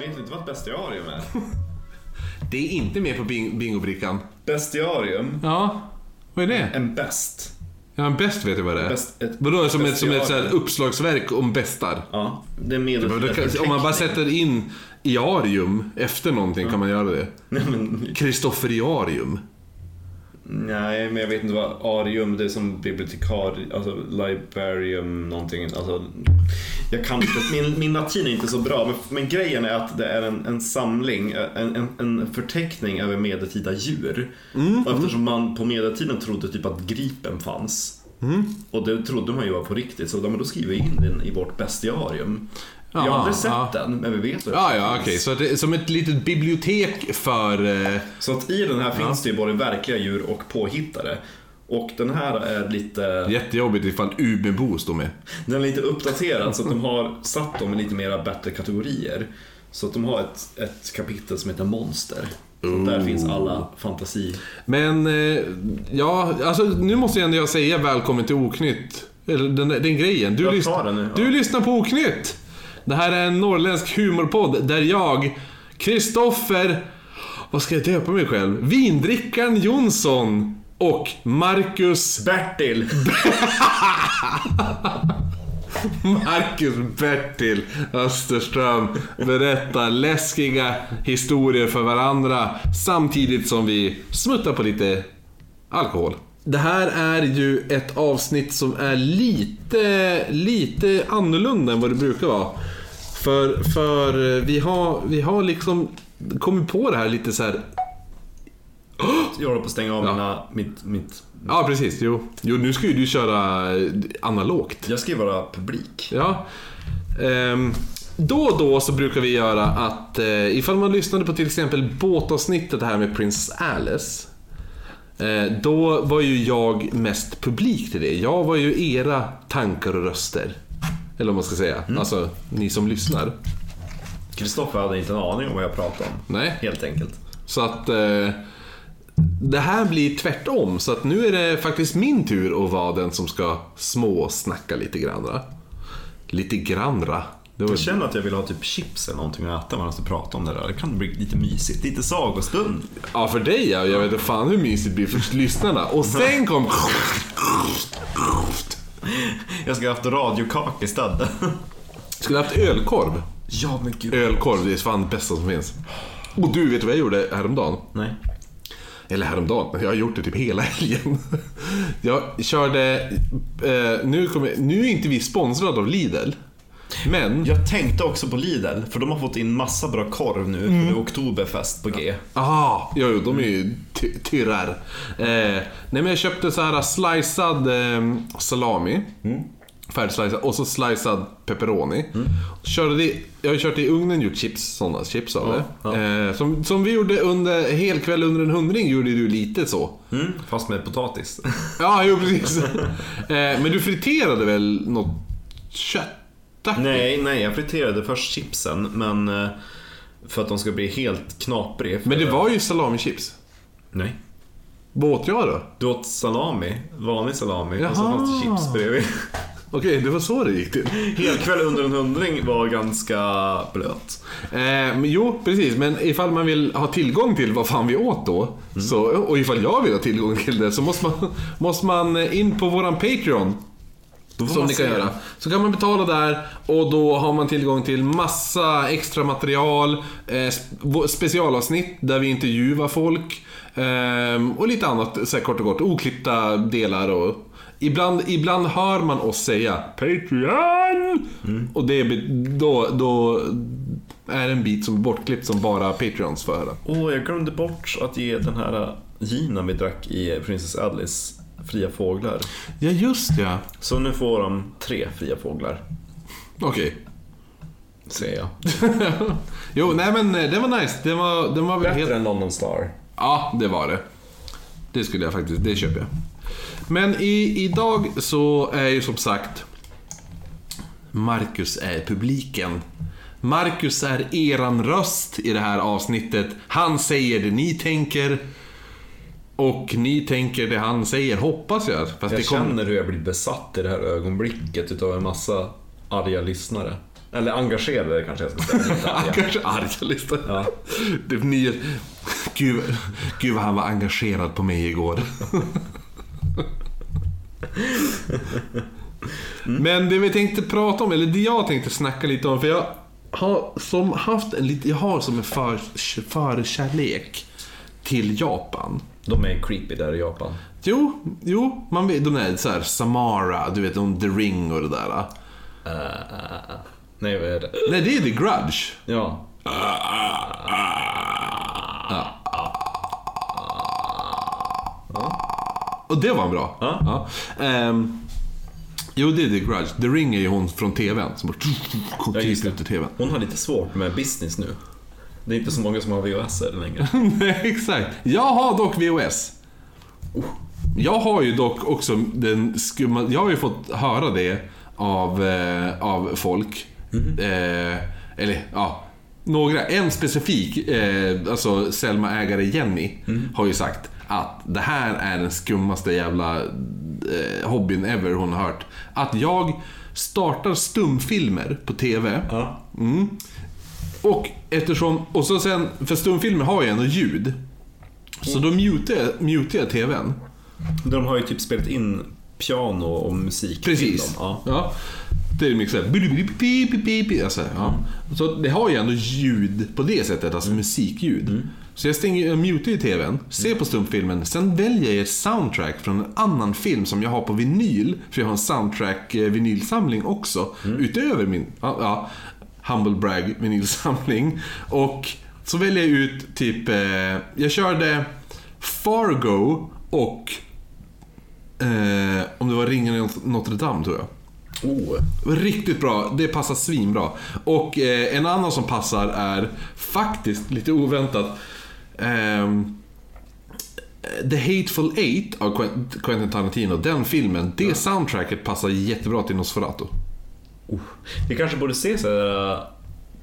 Vet du inte vad ett bestiarium är? Det är inte med på bing- bingobrickan. Bestiarium, Ja, vad är det? en best. Ja, en bäst vet jag vad det är. Ett Vadå, som ett, som ett så uppslagsverk om bästar? Ja, det är med Men då kan- Om man bara sätter in iarium efter någonting kan man göra det. Kristofferiarium. Nej, men jag vet inte vad arium, det är som bibliotekar, alltså librarium någonting. Alltså, jag kan inte, min, min latin är inte så bra, men, men grejen är att det är en, en samling, en, en, en förteckning över medeltida djur. Och eftersom man på medeltiden trodde typ att gripen fanns. Och det trodde man ju var på riktigt, så då, men då skriver vi in den i vårt bestiarium. Jag har aldrig sett ja. den, men vi vet att Ja, ja, okej. Så att det som ett litet bibliotek för... eh, Så att i den här finns det ju både verkliga djur och påhittade. Och den här är lite, Jättejobbigt ifall Umeå står med. den är lite uppdaterad så att de har satt dem i lite mera bättre kategorier. Så att de har ett, ett kapitel som heter Monster. Så där finns alla fantasi... Men, eh, ja, alltså nu måste jag ändå säga välkommen till Oknytt. Eller den, den grejen. Du, Jag lys- tar den nu, ja. du lyssnar på Oknytt. Det här är en norrländsk humorpodd där jag, Kristoffer, vad ska jag döpa mig själv? Vindrickaren Jonsson och Marcus Bertil! Marcus Bertil Österström berättar läskiga historier för varandra samtidigt som vi smuttar på lite alkohol. Det här är ju ett avsnitt som är lite, lite annorlunda än vad det brukar vara. För, för vi, har, vi har liksom kommit på det här lite så här. Jag håller på att stänga av Ja. mina, mitt, mitt... Ja, precis. Jo, jo nu ska ju du köra analogt. Jag ska ju vara publik. Ja. Ehm, då och då så brukar vi göra att eh, ifall man lyssnade på till exempel båtavsnittet här med Princess Alice. Eh, då var ju jag mest publik till det. Jag var ju era tankar och röster. Eller vad man ska säga. Alltså, ni som lyssnar. Kristoffer hade inte en aning om vad jag pratade om. Nej. Helt enkelt. Så att eh, det här blir tvärtom. Så att nu är det faktiskt min tur att vara den som ska småsnacka lite grann. Lite grannra. Jag känner att jag vill ha typ chips eller någonting att äta medan du pratar om det där. Det kan bli lite mysigt. Lite sagostund. Ja, för dig ja. Jag vet inte fan hur mysigt det blir för lyssnarna. Och sen kom... Jag ha haft radiokaka istället. Skulle haft ölkorv. Ja men gud. Ölkorv, det är fan det bästa som finns. Och du, vet du vad jag gjorde häromdagen? Nej. Eller häromdagen, jag har gjort det typ hela helgen. Jag körde... Eh, nu, kommer, nu är inte vi sponsrade av Lidl. Men... Jag tänkte också på Lidl, för de har fått in massa bra korv nu, för det är oktoberfest på G. Ah, jo, jo, de är ju ty- tyrrar. Eh, nej men jag köpte så här slicead eh, salami. Färdigslicead och så slicead pepperoni. Körde det, jag har kört i ugnen, gjort chips, sådana chips av det. Ja, Eh, som, som vi gjorde under hel kväll under en hundring gjorde du lite så. Mm, fast med potatis. Ja, jo precis. eh, men du friterade väl något kött? Nej, nej, jag friterade först chipsen, men eh, för att de ska bli helt knapriga. Men det var ju salamichips. Nej. Vad åt jag då? Du åt salami, vanlig salami, och så Jaha. fanns det chips bredvid. Okej, det var så det gick till. Helkväll under en hundring var ganska blöt. Eh, men jo, precis. Men ifall man vill ha tillgång till vad fan vi åt då, så, och ifall jag vill ha tillgång till det, så måste man, måste man in på våran Patreon. Som ni kan göra. Så kan man betala där och då har man tillgång till massa extra material, eh, sp- specialavsnitt där vi intervjuar folk ehm, och lite annat så här kort och gott. Oklippta delar och ibland, ibland hör man oss säga Patreon! Och det då, då är det en bit som är bortklippt som bara Patreons får höra. Åh, jag glömde bort att ge den här ginen vi drack i Princess Alice fria fåglar. Ja, just ja. Så nu får de tre fria fåglar, Okej. säger jag. Jo, nej men eh, det var nice. Det var, det var väl helt... än London Star. Ja, det var det. Det skulle jag faktiskt, det köper jag. Men i, idag så är ju som sagt Marcus är publiken. Marcus är eran röst i det här avsnittet. Han säger det ni tänker. Och ni tänker det han säger, hoppas jag. Fast Jag kommer- känner hur jag blir besatt i det här ögonblicket utav en massa arga lyssnare. Eller engagerade kanske jag ska säga. Kanske arga listor. Ja. Det nya... Gud, gud vad han var engagerad på mig igår. Men det vi tänkte prata om, eller det jag tänkte snacka lite om, för jag har som haft en lite, jag har som en för, förkärlek till Japan. De är creepy där i Japan. Jo, jo, man vet, de är så här Samara, du vet, de The Ring och det där. Uh, nej, vad är det? Nej, det är The Grudge. Ja. Och det var bra. Ja. Ehm, jo, det är The Grudge. The Ring är ju hon från TVn som bara kom Ja, ut ur TVn. Hon har lite svårt med business nu. Det är inte så många som har VHS längre. Nej, exakt. Jag har dock VHS. Jag har ju dock också den skumma... Jag har ju fått höra det av, eh, av folk. Eh, eller ja, några. En specifik, eh, alltså Selma-ägare Jenny, har ju sagt att det här är den skummaste jävla eh, hobbyn ever hon har hört. Att jag startar stumfilmer på TV. Ja. Mm. Och eftersom, och så sen, för stumfilmer har ju ändå ljud. Så då mutar jag, mutar jag TVn. De har ju typ spelat in piano och musik Precis. till dem. Ja. Ja. Det är mycket såhär... Alltså, ja. Så det har ju ändå ljud på det sättet, alltså musikljud. Så jag stänger, jag mutar ju TVn, ser på stumfilmen, sen väljer jag ett soundtrack från en annan film som jag har på vinyl. För jag har en soundtrack-vinylsamling också. Utöver min, ja, Humble Brag vinylsamling. Och så väljer jag ut typ, eh, jag körde Fargo och Eh, om det var Ringen i Notre Dame tror jag. Oh. Riktigt bra, det passar svinbra. Och eh, en annan som passar är faktiskt lite oväntat. ehm, The Hateful Eight av Quent- Quentin Tarantino, den filmen, det soundtracket passar jättebra till Nosferatu. Oh. Vi kanske borde se så här, äh,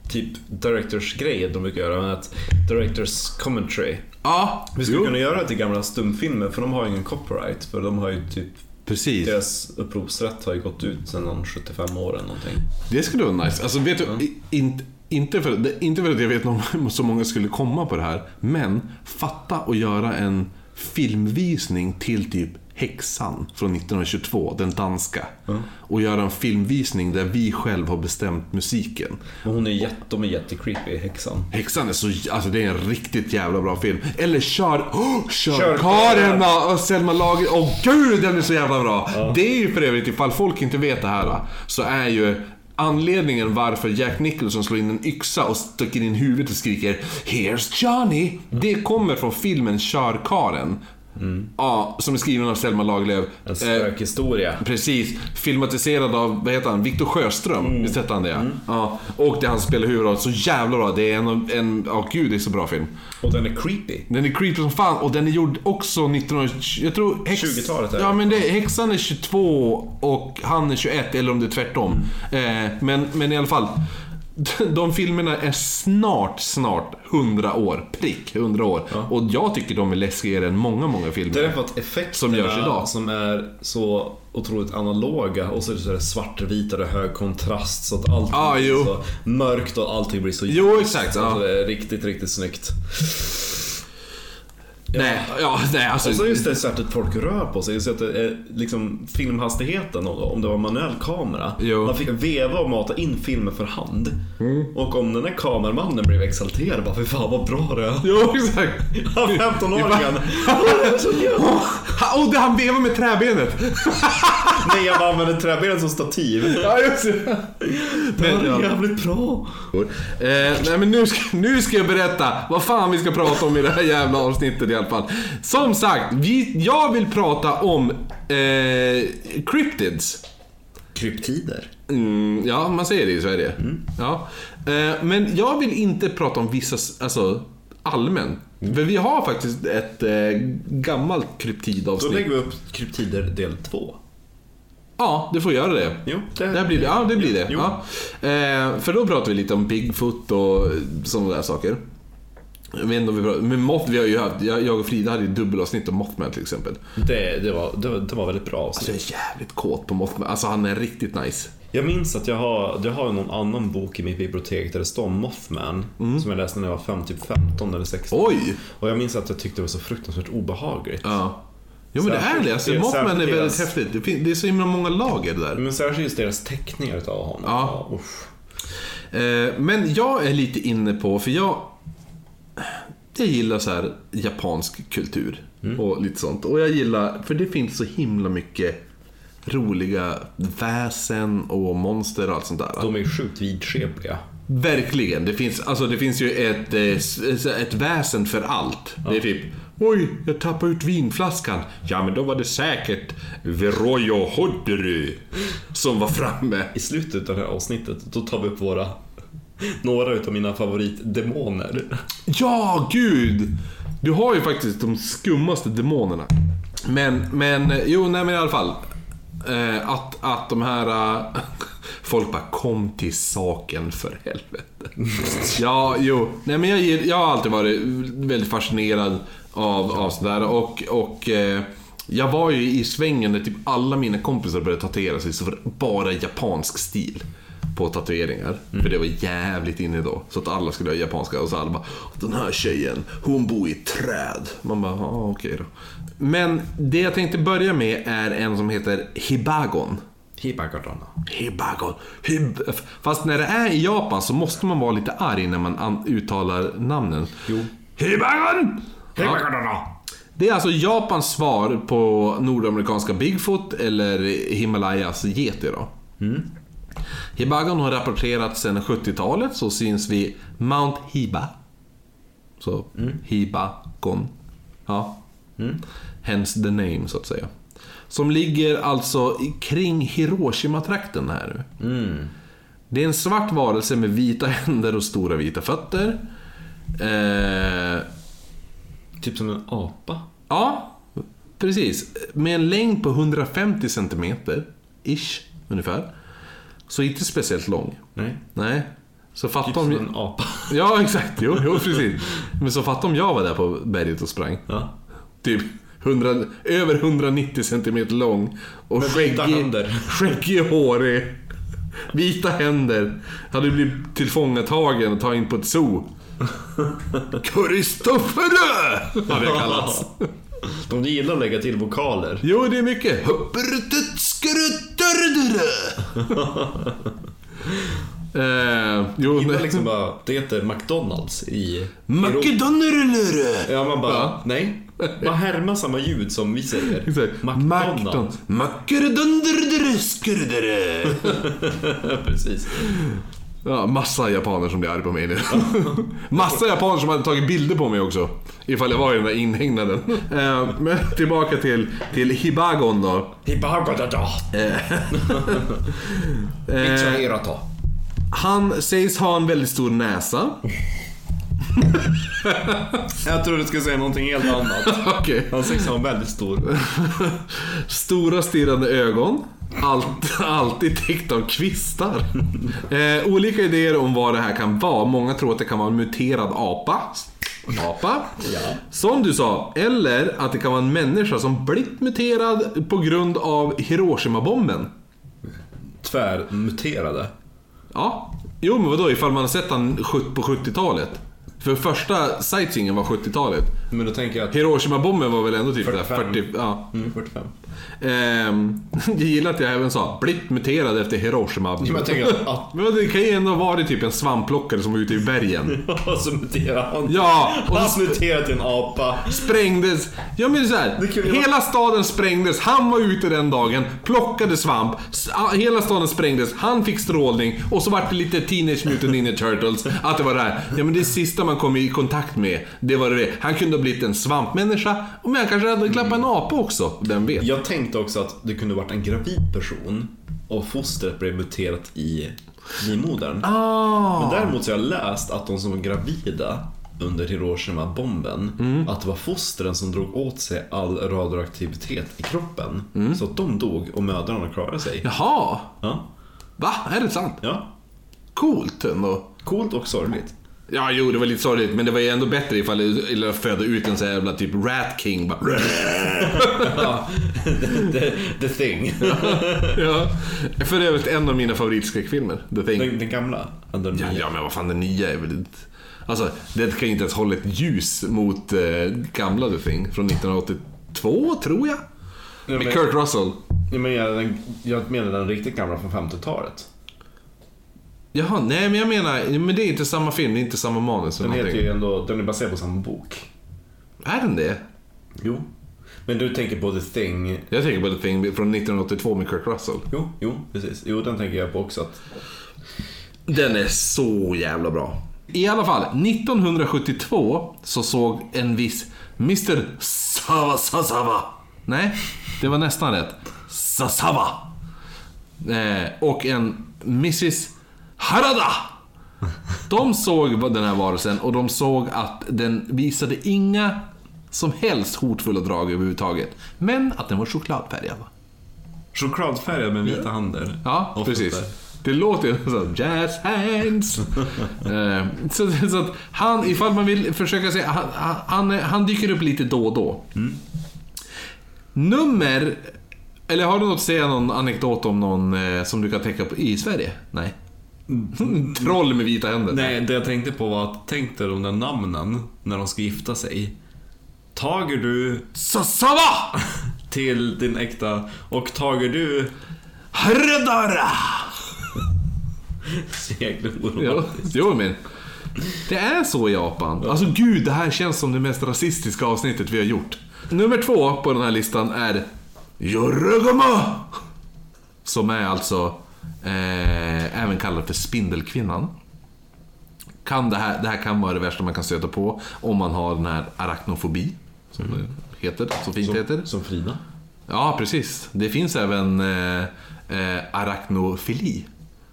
typ directors grej de brukar göra, men att directors commentary. Ja, Vi skulle jo, kunna göra det till gamla stumfilmer för de har ju ingen copyright för de har ju typ precis. deras upphovsrätt har ju gått ut sedan någon 75 år eller någonting. Det skulle vara nice. Alltså vet du, i- inte, inte, för, inte för att jag vet om så många skulle komma på det här. Men fatta att göra en filmvisning till typ Häxan från 1922, den danska. Och göra en filmvisning där vi själv har bestämt musiken. Men hon är jätte, de är jättecreepy, häxan. Häxan är så, alltså det är en riktigt jävla bra film. Eller Kör, oh, kör, Kör och Selma Lager. Åh gud, den är så jävla bra. Det är ju för övrigt, ifall folk inte vet det här, så är ju anledningen varför Jack Nicholson slår in en yxa och sticker in huvudet och skriker “Here's Johnny”. Det kommer från filmen Kör Karen. Ja, som är skriven av Selma Lagerlöf. En Eh, spökhistoria. Precis. Filmatiserad av, vad heter han, Viktor Sjöström. Visst hette han det? ja? Ja. Och det han spelar huvudrollen så jävla bra. Det är en, en, ja gud det är så bra film. Och den är creepy. Den är creepy som fan och den är gjord också 1920, jag tror... Häx, 20-talet är. Ja men det, häxan är 22 och han är 21, eller om det är tvärtom. Eh, men, men i alla fall. De filmerna är snart, snart 100 år. Prick 100 år. Och jag tycker de är läskigare än många, många filmer. Det är för att effekterna Som görs idag. som är så otroligt analoga och så är det så svartvita och hög kontrast så att allting Ah, blir jo. så mörkt och allting blir så Jo, exakt, ja. det är riktigt, riktigt snyggt. Nej, ja, nej alltså. Och så just det sättet folk rör på sig. Så att är liksom filmhastigheten, om det var manuell kamera. Jo. Man fick veva och mata in filmer för hand. Och om den där kameramannen blev exalterad, bara för fan vad bra det är. Jo, exakt. Han 15-åringen. Åh, han vevar med träbenet. Nej, jag bara använder träbenet som stativ. Ja, just det. Det var jävligt bra. Eh, nej men nu ska, nu ska jag berätta vad fan vi ska prata om i det här jävla avsnittet i alla fall. Som sagt, vi, jag vill prata om eh, cryptids. Kryptider. Mm, ja, man säger det i Sverige. Ja. Eh, men jag vill inte prata om vissa, alltså allmänt. För vi har faktiskt ett eh, gammalt Då kryptidavsnitt. lägger vi upp kryptider del 2. Ja, du får göra det. Jo, Det blir det. Ja, det blir det. Ja. Eh, för då pratar vi lite om Bigfoot och sådana där saker. Jag vet inte om vi pratar, men Moth, vi har ju haft, jag och Frida hade ju dubbelavsnitt om Mothman till exempel. Det, det, var, det, var, det var väldigt bra Alltså avsnitt. jag är jävligt kåt på Mothman. Alltså han är riktigt nice. Jag minns att jag har, jag har någon annan bok i mitt bibliotek där det står Mothman. Som jag läste när jag var fem, typ 15 eller 16. Oj! Och jag minns att jag tyckte det var så fruktansvärt obehagligt. Ja. Jo men det är Särskilt det. Alltså, Mothman är särskilt väldigt deras- häftigt. Det, fin- det är så himla många lager där. Men särskilt just deras teckningar utav honom. Ja. usch. Eh, men jag är lite inne på, för jag... Jag gillar så här japansk kultur och lite sånt. Och jag gillar, för det finns så himla mycket roliga väsen och monster och allt sånt där. De är ju sjukt vidskepliga. Verkligen. Det finns, alltså det finns ju ett, eh, ett väsen för allt. Det är typ Oj, jag tappade ut vinflaskan. Ja, men då var det säkert Veroyo Hoddery som var framme. I slutet av det här avsnittet, då tar vi upp våra några utav mina favoritdemoner. Ja, gud! Du har ju faktiskt de skummaste demonerna. Men, men, jo, nej men i alla fall. Eh, att, att de här... eh, folk bara, kom till saken för helvete. ja, jo. Nej men jag, jag har alltid varit väldigt fascinerad av, av sådär. Och, och eh, jag var ju i svängen när typ alla mina kompisar började tatuera sig så var det bara japansk stil på tatueringar. För det var jävligt inne då. Så att alla skulle ha japanska och så alla bara Den här tjejen, hon bor i ett träd. Man bara, ja okej då. Men det jag tänkte börja med är en som heter Hibagon. Hibagadonna. Hibagon. Hib Fast när det är i Japan så måste man vara lite arg när man an- uttalar namnen. Jo. Hibagon! Ja. Hibagadonna. Det är alltså Japans svar på nordamerikanska Bigfoot eller Himalayas yeti då. Hibagon har rapporterats sedan 70-talet, så syns vi Mount Hiba. Så Hibagon. Ja. Hence the name, så att säga. Som ligger alltså kring Hiroshima-trakten här nu. Det är en svart varelse med vita händer och stora vita fötter. Eh, Typ som en apa. Ja, precis. Med en längd på 150 cm, ish, ungefär. Så inte speciellt lång. Nej. Nej. Så Typ fatta som om... en apa. Ja, exakt. Jo, jo, precis. Men så fatta om jag var där på berget och sprang. Ja. Typ 100, över 190 cm lång. Och Med skäggig, händer. skäggig, hårig. Vita händer. Hade blivit tillfångatagen och tagit in på ett zoo. Kristoffer! Hade jag kallats. De gillar att lägga till vokaler. Jo, det är mycket. Eh, jo, Gillar nej. liksom bara, det heter McDonalds i... McDonald's! Ja, man bara, Ja. nej. Man härmar samma ljud som vi säger. Exakt. McDonalds. McDonald's. Precis. Ja, massa japaner som blir arga på mig nu. massa japaner som hade tagit bilder på mig också. Ifall jag var i den där inhägnaden. Eh, men tillbaka till, till Hibagon då. Hibagadada. Mitsuhirata. Han sägs ha en väldigt stor näsa. Jag tror du skulle säga någonting helt annat. Okej. Han sägs ha en väldigt stor... Stora stirrande ögon. Allt, alltid täckt av kvistar. Eh, olika idéer om vad det här kan vara. Många tror att det kan vara en muterad apa. Apa. Ja. Som du sa. Eller att det kan vara en människa som blivit muterad på grund av Hiroshima-bomben. Tvärmuterade. Ja. Jo men vadå ifall man har sett han på 70-talet? För första sightseeingen var 70-talet. Men då tänker jag att... Hiroshima-bomben var väl ändå typ 40, 45. 40 ja. Mm, 45. Ehm, jag gillar att jag även sa blivit muterad efter Hiroshima. Men jag tänker att Men det kan ju ändå ha varit typ en svampplockare som var ute i bergen. så muterar han. Ja, och Han så muterar till en apa. sprängdes. Ja men det är så här, Det kunde hela staden sprängdes, han var ute den dagen, plockade svamp, s- hela staden sprängdes, han fick strålning och så vart det lite Teenage Mutant Ninja Turtles, att det var det här. Ja men det sista man kom i kontakt med, det var det. Han kunde ha blivit en svampmänniska, men han kanske hade klappat en apa också, vem vet? Jag tänkte också att det kunde varit en gravid person och fostret blev muterat i livmodern. Ah. Men däremot så har jag läst att de som var gravida under Hiroshima-bomben, Mm. att det var fostren som drog åt sig all radioaktivitet i kroppen. Mm. Så att de dog och mödrarna klarade sig. Jaha, Ja. va? Är det sant? ja. Coolt ändå. Coolt och sorgligt. Ja, jo, det var lite sorgligt, men det var ju ändå bättre ifall eller födde ut en sån jävla typ Rat King. Bara, Ja, the, the thing. ja. För övrigt en av mina favoritskräckfilmer, The Thing. Den, den gamla? Ja, den Ja, ja, men vad fan, den nya är väl inte... Alltså, det kan ju inte ens hålla ett ljus mot eh, gamla The Thing från 1982, tror jag. Ja, Med men- Kurt Russell. Jag menar den, jag menar den riktigt gamla från 50-talet. Jaha, nej men jag menar, men det är inte samma film, det är inte samma manus Den heter ju ändå, den är baserad på samma bok. Är den det? Jo. Men du tänker på The Thing. Jag tänker på The Thing från 1982 med Kurt Russell. Jo, jo, precis. Jo, den tänker jag på också. Att, Den är så jävla bra. I alla fall, 1972 så såg en viss Mr. Sava Sasava. Nej, det var nästan rätt. Sasava. Eh, och en Mrs. Harada. De såg den här varelsen och de såg att den visade inga som helst hotfulla drag överhuvudtaget. Men att den var chokladfärgad. chokladfärgad med vita händer. Ja, Och precis. Det låter ju som jazz hands. Eh, så, så att han, ifall man vill försöka se, han, han, han dyker upp lite då och då. Nummer, eller har du något att säga någon anekdot om någon eh, som du kan tänka på i Sverige? Nej. Troll med vita händer? Nej, det jag tänkte på var att tänk dig de där namnen när de ska gifta sig. Tager du Sassava! till din äkta och tager du... Hrdara! Så jäkla oromantiskt. jo men. Det är så i Japan. Alltså gud, det här känns som det mest rasistiska avsnittet vi har gjort. Nummer två på den här listan är Yorugama! Som är alltså eh, även kallad för Spindelkvinnan. Kan det, här, det här kan vara det värsta man kan stöta på om man har den här arachnofobi. Som det heter, så fint det heter. Som Frida. Ja, precis. Det finns även eh, eh, arachnofili.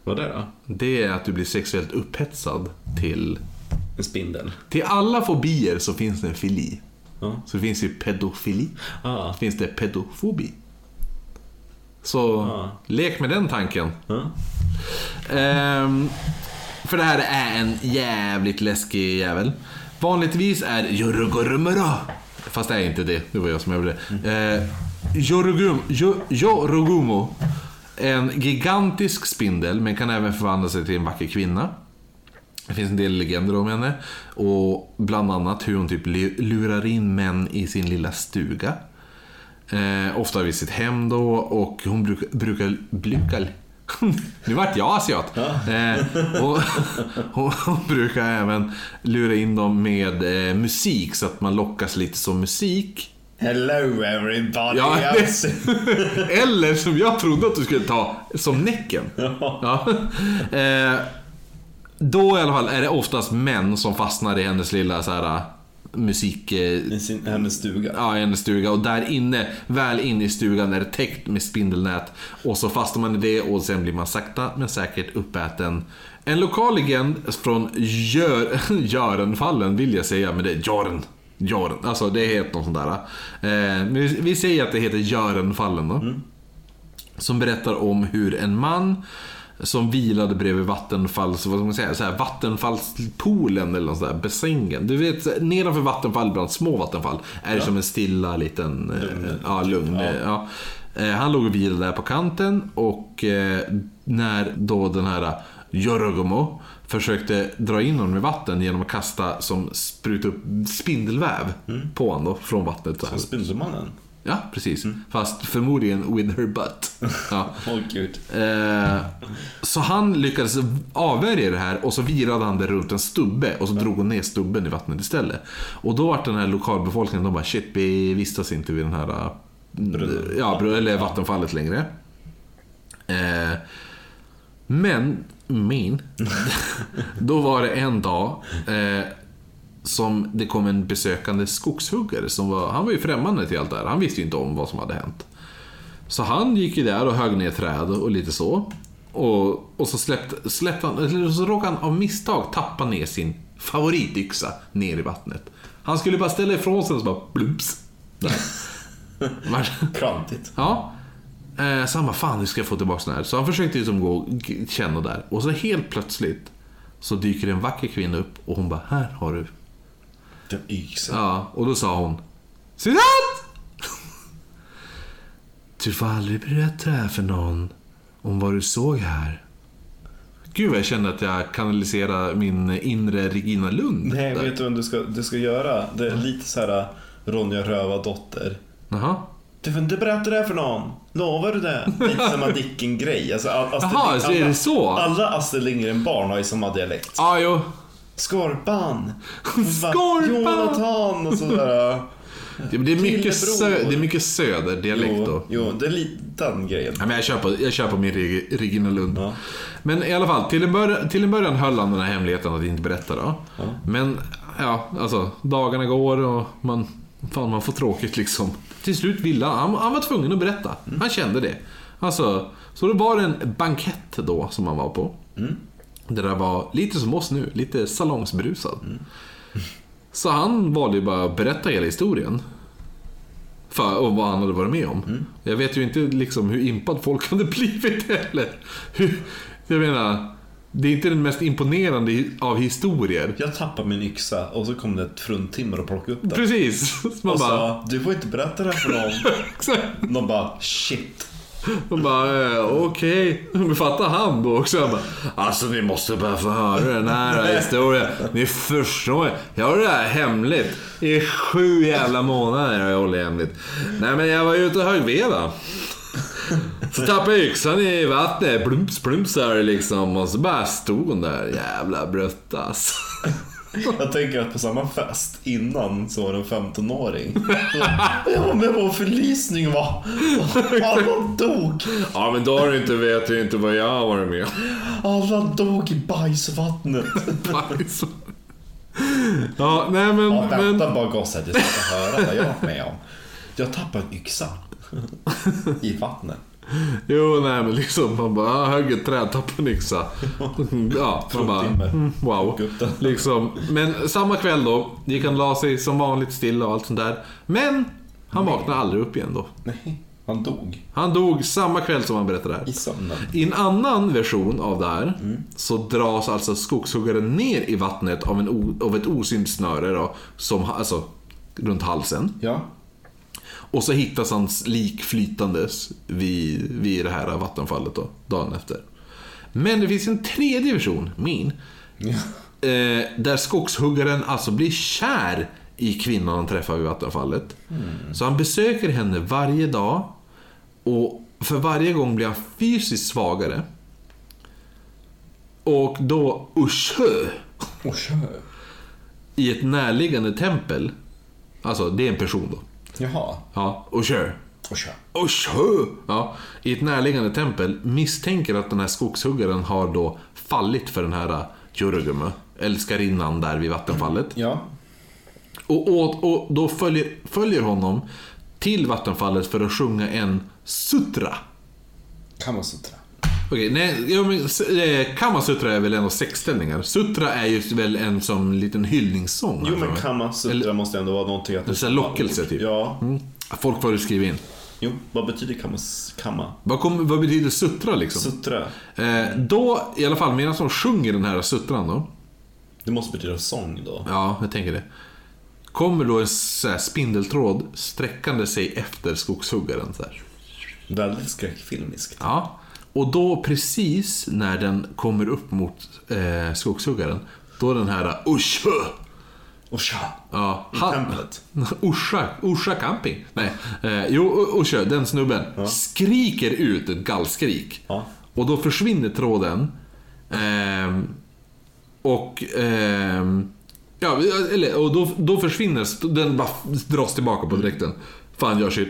Vad är det då? Det är att du blir sexuellt upphetsad till... En spindel. Till alla fobier så finns det en fili. Ja. Så finns ju pedofili. Ah. Finns det pedofobi. Så Ja. lek med den tanken. Ja. Ehm, för det här är en jävligt läskig jävel. Vanligtvis är Yorugurumura. Fast det är inte det. Det var jag som gjorde det. Eh, Yorugumo. En gigantisk spindel, men kan även förvandla sig till en vacker kvinna. Det finns en del legender om henne. Och bland annat hur hon typ lu- lurar in män i sin lilla stuga. Eh, ofta vid sitt hem då och hon brukar... brukar, brukar nu vart jag asiat. Eh, och, hon, hon brukar även lura in dem med eh, musik så att man lockas lite som musik. Hello everybody! Ja. Eller som jag trodde att du skulle ta, som Näcken. Ja. Eh, då i alla fall är det oftast män som fastnar i hennes lilla så här, musik... Eh, I sin, hennes stuga. Ja, hennes stuga. Och där inne, väl inne i stugan är det täckt med spindelnät. Och så fastnar man i det och sen blir man sakta men säkert uppäten. En lokal legend från Gör, Görenfallen vill jag säga, men det är Jaren. Jaren, alltså det heter något sånt där. Eh, vi, vi säger att det heter Görenfallen då. Som berättar om hur en man som vilade bredvid vattenfalls, vad ska man säga, så här, vattenfallspoolen eller något sånt där, bassängen. Du vet, nedanför vattenfall, bland små vattenfall, är det som en stilla liten, eh, ja, lugn. eh, Ja. Eh, Han låg och vilade där på kanten och eh, när då den här Yorogomo försökte dra in honom i vatten genom att kasta som spruta upp spindelväv på honom då, från vattnet. Och Spindelmannen. Ja, precis. Fast förmodligen with her butt. Ja. Åh gud. Eh, så han lyckades avvärja det här och så virade han det runt en stubbe och så drog hon ner stubben i vattnet istället. Och då var den här lokalbefolkningen, de bara shit, vi vistas inte vid den här eh, ja, eller vattenfallet längre. Eh, men, min, då var det en dag eh, som det kom en besökande skogshuggare som var, han var ju främmande till allt det här. Han visste ju inte om vad som hade hänt. Så han gick ju där och högg ner träd och lite så. Och, och så släppte, släppte han, eller så råkade han av misstag tappa ner sin favorityxa ner i vattnet. Han skulle bara ställa ifrån sig och så bara blumps. Klantigt. Ja. Eh, så han bara, fan hur ska jag få tillbaka den här? Så han försökte liksom gå känna där. Och så helt plötsligt så dyker en vacker kvinna upp och hon bara, här har du. Den yxan. Ja, och då sa hon, Citat! Du får aldrig berätta det här för någon om vad du såg här. Gud vad jag kände att jag kanaliserar min inre Regina Lund. Nej, där. vet du vad du ska, du ska göra? Det är lite så här Ronja Rövardotter. Jaha. Du får inte berätta det här för någon. Lovar du det? Lite som Madicken-grej. Alltså, all- Astrid- Jaha, så är det så? Alla Astrid Lindgren-barn har ju samma dialekt. Ja, jo. Skorpan. Skorpan! Jonathan och sådär. Det, det, är mycket sö, det är mycket söderdialekt Jo, då. jo, det är lite den grejen. Ja, men jag, kör på, jag kör på min Reg- Regina Lund. Ja. Men i alla fall, till en, början, till en början höll han den här hemligheten att inte berätta då. Ja. Men, ja, alltså, dagarna går och man, fan, man får tråkigt liksom. Till slut ville han, han, han var tvungen att berätta. Han kände det. Alltså, så det var en bankett då som han var på. Det där var lite som oss nu, lite salongsberusad. Så han valde ju bara att berätta hela historien. För, och vad han hade varit med om. Jag vet ju inte liksom hur impad folk hade blivit heller. Hur, jag menar, det är inte den mest imponerande av historier. Jag tappade min yxa och så kom det ett fruntimmer och plockade upp den. Precis. Man Och bara, sa, du får inte berätta det här för någon. De bara, shit. Hon bara, eh, okej. Okay. fattar han då också? Bara, alltså ni måste bara få höra den här historien. Ni förstår. Jag har det här hemligt. I sju jävla månader har jag hållit hemligt. Nej men jag var ute och högg ved. Så tappade jag yxan i vattnet. Plumps, plumps där liksom. Och så bara stod hon där. Jävla bruttas. Alltså. Jag tänker att på samma fest innan så var det en 15-åring. Jag var med på en förlisning va. Alla dog. Ja men då har du inte vet du inte vad jag har varit med Alla dog i bajsvattnet. Bajs. Ja, nej men... Ja, men vänta bara gosse, du ska få höra vad jag var med om. Jag tappade en yxa. I vattnet. Jo, nej men liksom man bara ah, högg ett träd, tappade en yxa. Ja, man bara mm, wow. Liksom. Men samma kväll då, gick han la sig som vanligt stilla och allt sånt där. Men han vaknade aldrig upp igen då. Nej, han dog. Han dog samma kväll som han berättade det här. I sömnen. I en annan version av det här så dras alltså skogshuggaren ner i vattnet av, en av ett osynligt snöre då, som, alltså, runt halsen. Ja. Och så hittas hans lik flytandes vid, vid det här vattenfallet då, dagen efter. Men det finns en tredje version, min, ja. eh, där skogshuggaren alltså blir kär i kvinnan han träffar vid vattenfallet. Så han besöker henne varje dag och för varje gång blir han fysiskt svagare. Och då Ushö kör. i ett närliggande tempel, alltså det är en person då. Jaha. Ja. Och kör. Och sjö! Ja, I ett närliggande tempel misstänker att den här skogshuggaren har då fallit för den här Jurugumö, älskarinnan där vid vattenfallet. Ja. Och, och, och då följer, följer honom till vattenfallet för att sjunga en sutra. Kamasutra. Okej, nej, ja, men, eh, Kamasutra är väl en av sexställningar. Sutra är ju väl en som liten hyllningssång. Jo för men. Kamasutra Eller- måste ändå vara någonting att... Sån här lockelse, typ. Ja. Mm. Folk får skriva in. Jo, vad betyder kamas... Kamma? Vad, kom, vad betyder sutra liksom? Sutra. Eh, då, i alla fall medan de sjunger den här sutran då. Det måste betyda sång då. Ja, jag tänker det. Kommer då en så spindeltråd sträckande sig efter skogshuggaren. Så här. Väldigt skräckfilmiskt. Ja. Och då precis när den kommer upp mot eh, skogshuggaren, då den här Usch! Och tja! Ja, I templet. Orsa, Orsa camping. Nej, eh, jo, Orsa, den snubben, skriker ut ett gallskrik. Ja. Och då försvinner tråden. Ehm, och... ehm, ja, eller, och då, då försvinner... Den bara dras tillbaka på direkten. Fan gör sitt...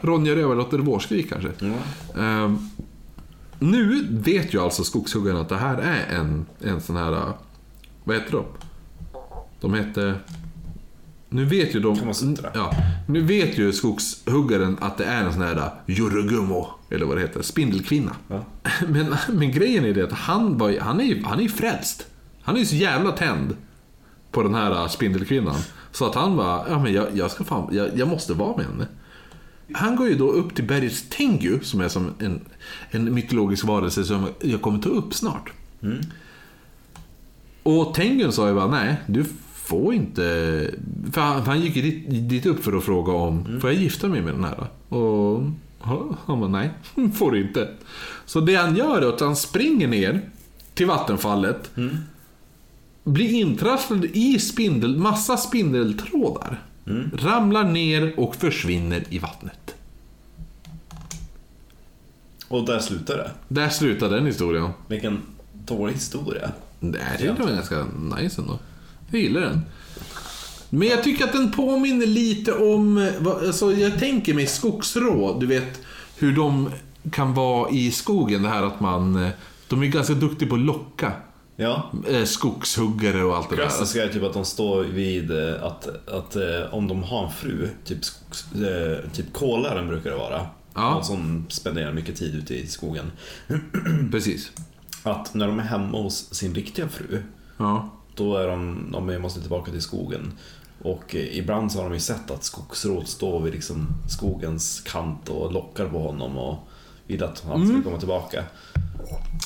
Ronja Rövardotter vårskrik kanske. Ehm, nu vet ju alltså skogshuggaren att det här är en, en sån här... Vad heter de? De heter... Nu vet ju de... Ja, nu vet ju skogshuggaren att det är en sån här Jurugummo, eller vad det heter, spindelkvinna. Ja. Men, men grejen är det att han, var, han, är ju, han är frälst. Han är ju så jävla tänd på den här spindelkvinnan. Så att han bara, ja men jag, jag ska fan, jag, jag måste vara med henne. Han går ju då upp till berget Tengu, som är som en, en mytologisk varelse som jag kommer ta upp snart. Och Tengen sa ju bara, nej, du får inte... För han, han gick ju dit, dit upp för att fråga om, får jag gifta mig med den här? Och han bara, nej, får du inte. Så det han gör är att han springer ner till vattenfallet, blir intrasslad i spindel, massa spindeltrådar, ramlar ner och försvinner i vattnet. Och där slutar det. Där slutar den historien. Vilken dålig historia. Tyckte jag var ganska nice ändå. Jag gillar den. Men jag tycker att den påminner lite om, alltså jag tänker mig skogsrå, du vet hur de kan vara i skogen, det här att man, eh, de är ganska duktiga på att locka Ja. eh, skogshuggare och allt det där. Klassiska är typ att de står vid eh, att, att eh, om de har en fru, typ, skogs, typ kolaren brukar det vara. Ja. Någon som spenderar mycket tid ute i skogen. Precis. Att när de är hemma hos sin riktiga fru, Ja. då är de, de måste tillbaka till skogen. Och ibland så har de ju sett att skogsrået står vid liksom skogens kant och lockar på honom och vill att han ska komma tillbaka.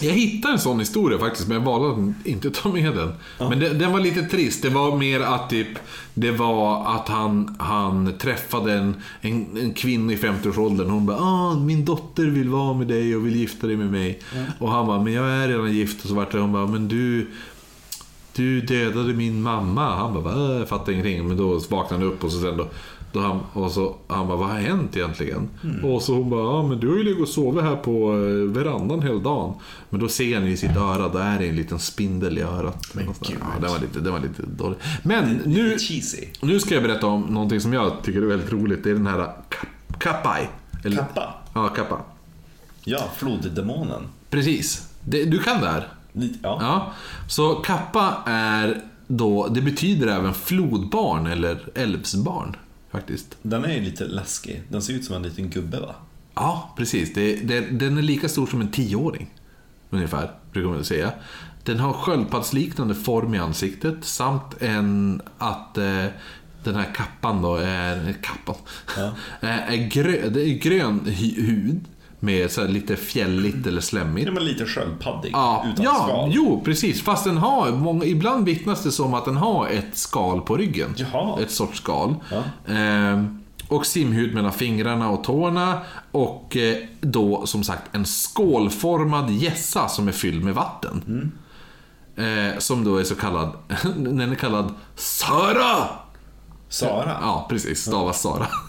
Jag hittade en sån historia faktiskt, men jag valde att inte ta med den. Men den, den var lite trist. Det var mer att typ, det var att han, han träffade en, en, en kvinna i 50-årsåldern. Hon bara ah, min dotter vill vara med dig och vill gifta dig med mig. Och han bara, men jag är redan gift. Och så vart det, hon bara, men du, du dödade min mamma. Han bara, va? Jag fattar ingenting. Men då vaknade han upp och så sen då, då han, och så, han bara, vad har hänt egentligen? Och så hon bara, ja men du har ju legat och sovit här på eh, verandan hela dagen. Men då ser ni i sitt öra, då är en liten spindel i örat. Men Och så- gud. Ja, det var lite, det var lite dåligt. Men nu, nu ska jag berätta om någonting som jag tycker är väldigt roligt. Det är den här kap- Kappai. Eller- Kappa. Ja, Kappa. Ja, floddemonen. Precis. Det, du kan det här? Ja. Ja, så kappa är då, det betyder även flodbarn eller älvsbarn faktiskt. Den är ju lite läskig. Den ser ut som en liten gubbe va? Ja, precis. Det, det, den är lika stor som en tioåring. Ungefär, brukar man säga. Den har sköldpaddsliknande form i ansiktet samt en att eh, den här kappan då är, kappan, Ja. är, är, grö, det är grön hud med så lite fjälligt eller slemmigt. Ja, men lite sköldpaddig. Ja, utan ja skal. jo precis. Fast den har, många, ibland vittnas det som att den har ett skal på ryggen. Jaha. Ett sorts skal. Ja. Ehm, och simhud mellan fingrarna och tårna. Och eh, då som sagt en skålformad gässa som är fylld med vatten. Mm. Eh, som då är så kallad, den är kallad Sara! Sara. Ja, precis. Stavas Sara.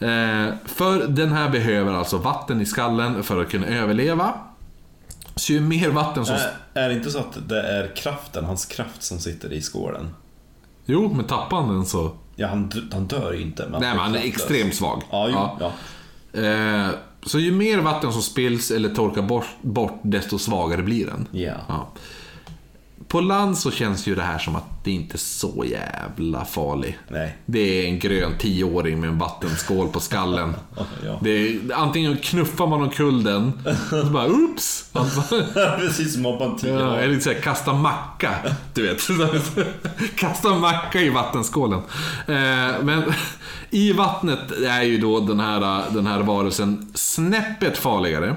eh, för den här behöver alltså vatten i skallen för att kunna överleva. Så ju mer vatten som... Är, är det inte så att det är kraften, hans kraft som sitter i skålen? Jo, men tappar han den så... Ja, han, han dör ju inte. Men Nej, men han är extremt svag. Ja, jo, Ja. ja. Eh, så ju mer vatten som spills eller torkar bort, bort desto svagare blir den. Ja. Ja. På land så känns ju det här som att det inte är så jävla farlig. Nej. Det är en grön tioåring med en vattenskål på skallen. Ja. Är, antingen knuffar man omkull den, och så bara oops! Precis som Mobban 10 Ja, eller lite såhär, kasta macka. Du vet. kasta macka i vattenskålen. Eh, men i vattnet är ju då den här, den här varelsen snäppet farligare.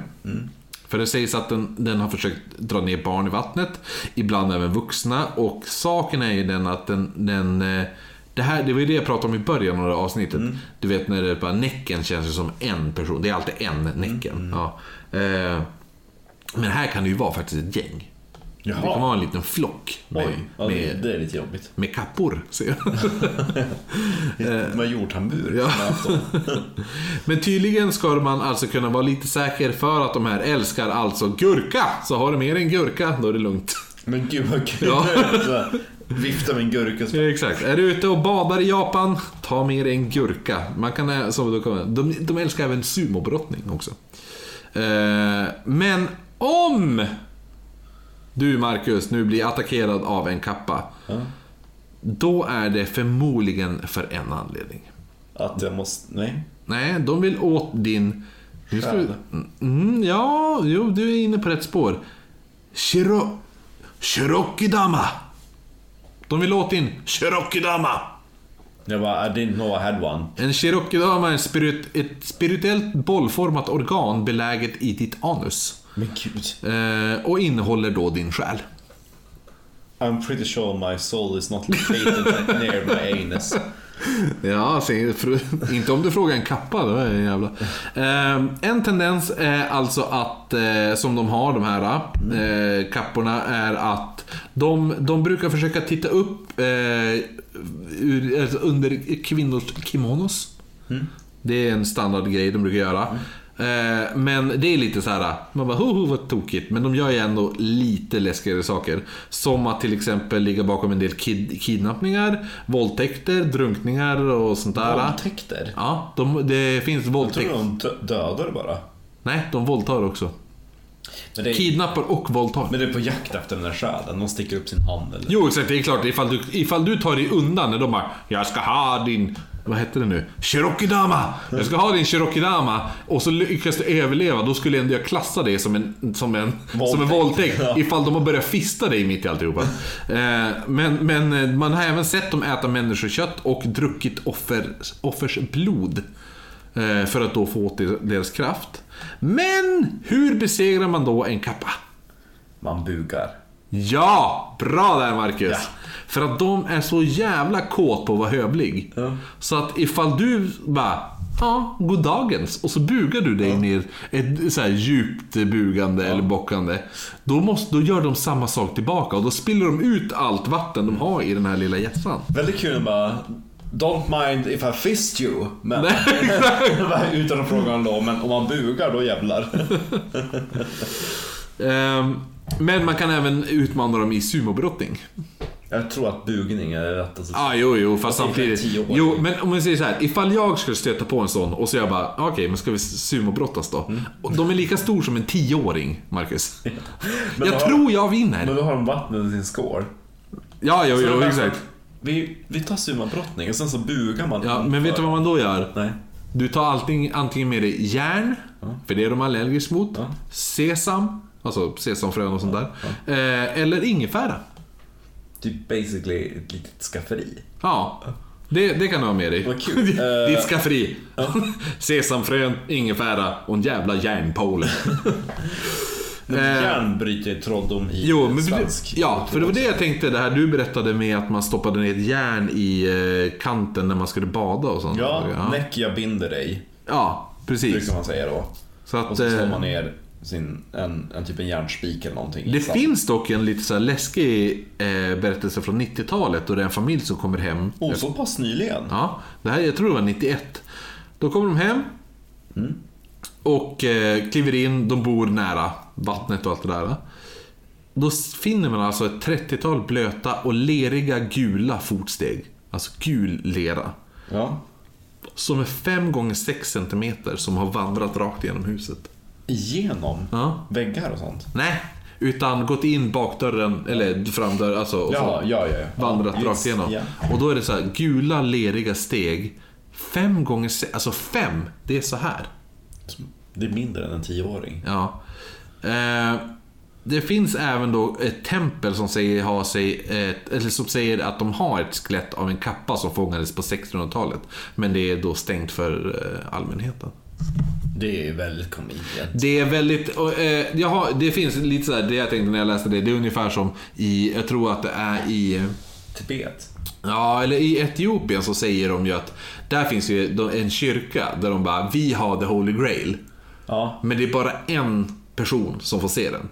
För det sägs att den, den har försökt dra ner barn i vattnet, ibland även vuxna. Och saken är ju den att den, den eh, det, här, det var ju det jag pratade om i början av det avsnittet. Du vet när det bara näcken känns ju som en person. Det är alltid en näcken. Ja. Eh, men här kan det ju vara faktiskt ett gäng. Det kan Jaha. vara en liten flock med, Oj, ja, med, det är lite jobbigt. med kappor. Ser jag. De har gjort hambur. Ja. Men tydligen ska man alltså kunna vara lite säker för att de här älskar alltså gurka. Så har du med dig en gurka, då är det lugnt. Men gud vad kul. Ja. Vifta med en gurka. exakt. Är du ute och badar i Japan, ta med dig en gurka. Man kan, ä- som då kan, de, de älskar även sumobrottning också. Eh, men om du, Marcus, nu blir attackerad av en kappa. Ja. Då är det förmodligen för en anledning. Att jag måste... Nej. Nej, de vill åt din... Ska Själ. mm, ja, jo, du är inne på rätt spår. Shiro... Shirokidama. De vill åt din Shirokidama. Jag bara, I didn't know I had one. En Shirokidama är spirit, ett spirituellt bollformat organ beläget i ditt anus. Men gud. Eh, och innehåller då din själ. I'm pretty sure my soul is not located near my anus. Ja, se, inte om du frågar en kappa, då är en jävla... Eh, en tendens är alltså att, eh, som de har de här eh, kapporna, är att de, de brukar försöka titta upp eh, ur, alltså under kvinnors kimonos. Det är en standardgrej de brukar göra. Eh, Men det är lite så här, man bara hoho vad tokigt. Men de gör ju ändå lite läskigare saker. Som att till exempel ligga bakom en del kid, kidnappningar, våldtäkter, drunkningar och sånt där. Våldtäkter? Ja, de, det finns Jag tror de dö- dödar bara. Nej, de våldtar också. Men det, är, Kidnappar och våldtar. men det är på jakt efter den där själen. De sticker upp sin hand eller? Jo, exakt. Det är klart. Ifall du, ifall du tar dig undan när de bara Jag ska ha din... Vad hette det nu? Cherokee-dama! Jag ska ha din Cherokee-dama. Och så lyckas du överleva. Då skulle ändå jag klassa det som en, som en, som en våldtäkt. Ja. Ifall de har börjat fista dig mitt i alltihopa. Eh, men, men eh, man har även sett dem äta människokött och druckit offer, offers blod. Eh, för att då få åt deras kraft. Men hur besegrar man då en kappa? Man bugar. Ja! Bra där Marcus! Ja. För att de är så jävla kåt på att vara hövlig. Ja. Så att ifall du bara Ja, goddagens. Och så bugar du dig ner ett så här djupt bugande eller bockande. Då, måste, då gör de samma sak tillbaka och då spiller de ut allt vatten de har i den här lilla hjässan. Väldigt kul bara. Don't mind if I fist you. Men, Nej, utan att fråga lov. Men om man bugar då jävlar. Ehm, Men man kan även utmana dem i sumobrottning. Jag tror att bugning är rätt. Alltså. Ah, jo, jo, fast är samtidigt. Jo, men om vi säger så här. Ifall jag skulle stöta på en sån och så jag bara, okej, men ska vi sumobrottas då? Mm. De är lika stor som en tioåring, Marcus. Jag då tror har, jag vinner. Men då har de vattnet i sin skål. Ja, jo, jo, exakt. Vi, vi tar sumabrottning och sen så bugar man. Ja, men vet du vad man då gör? Nej. Du tar allting, antingen med dig järn, för det är de allergisk mot. Ja. Sesam, alltså sesamfrön och sånt där. Eh, eller ingefära. Typ basically ett litet skafferi. Ja, det, det kan du ha med dig. Vad kul. Eh, Ditt skafferi. Sesamfrön, ingefära och en jävla järnpåle. Men järn bryter trolldom i Jo, men svensk. ja, för det var det jag tänkte, det här du berättade med att man stoppade ner ett järn i eh, kanten när man skulle bada och sånt. Ja, ja. näck jag binder dig. ja precis. Brukar man säga då. Så Och att, så slår eh, man ner sin, en, en typ en järnspik eller någonting. det finns dock en lite så läskig eh, berättelse från 90-talet och det är en familj som kommer hem. Oh, så pass nyligen? Ja, det här, jag tror det var 91. Då kommer de hem. Och eh, kliver in, de bor nära vattnet och allt det där. Då finner man alltså ett 30-tal blöta och leriga gula fotsteg. Alltså gul lera. Ja. Som är 5 gånger 6 cm som har vandrat rakt genom huset. Igenom Ja. väggar och sånt? Nej, utan gått in bakdörren, eller framdörren, alltså. Och Ja, så ja, ja. vandrat rakt igenom. Och då är det så här, gula leriga steg. Fem gånger se- alltså fem, det är så här. Det är mindre än en tioåring. Ja. Eh, det finns även då ett tempel som säger, ha sig ett, eller som säger att de har ett skelett av en kappa som fångades på 1600-talet. Men det är då stängt för eh, allmänheten. Det är väldigt convenient. Det är väldigt, och, eh, jag har, det finns lite så här, det jag tänkte när jag läste det, det är ungefär som i, jag tror att det är i, Tibet. ja eller i Etiopien så säger de ju att där finns ju en kyrka där de bara, vi har the holy grail. Ja. Men det är bara en person som får se den.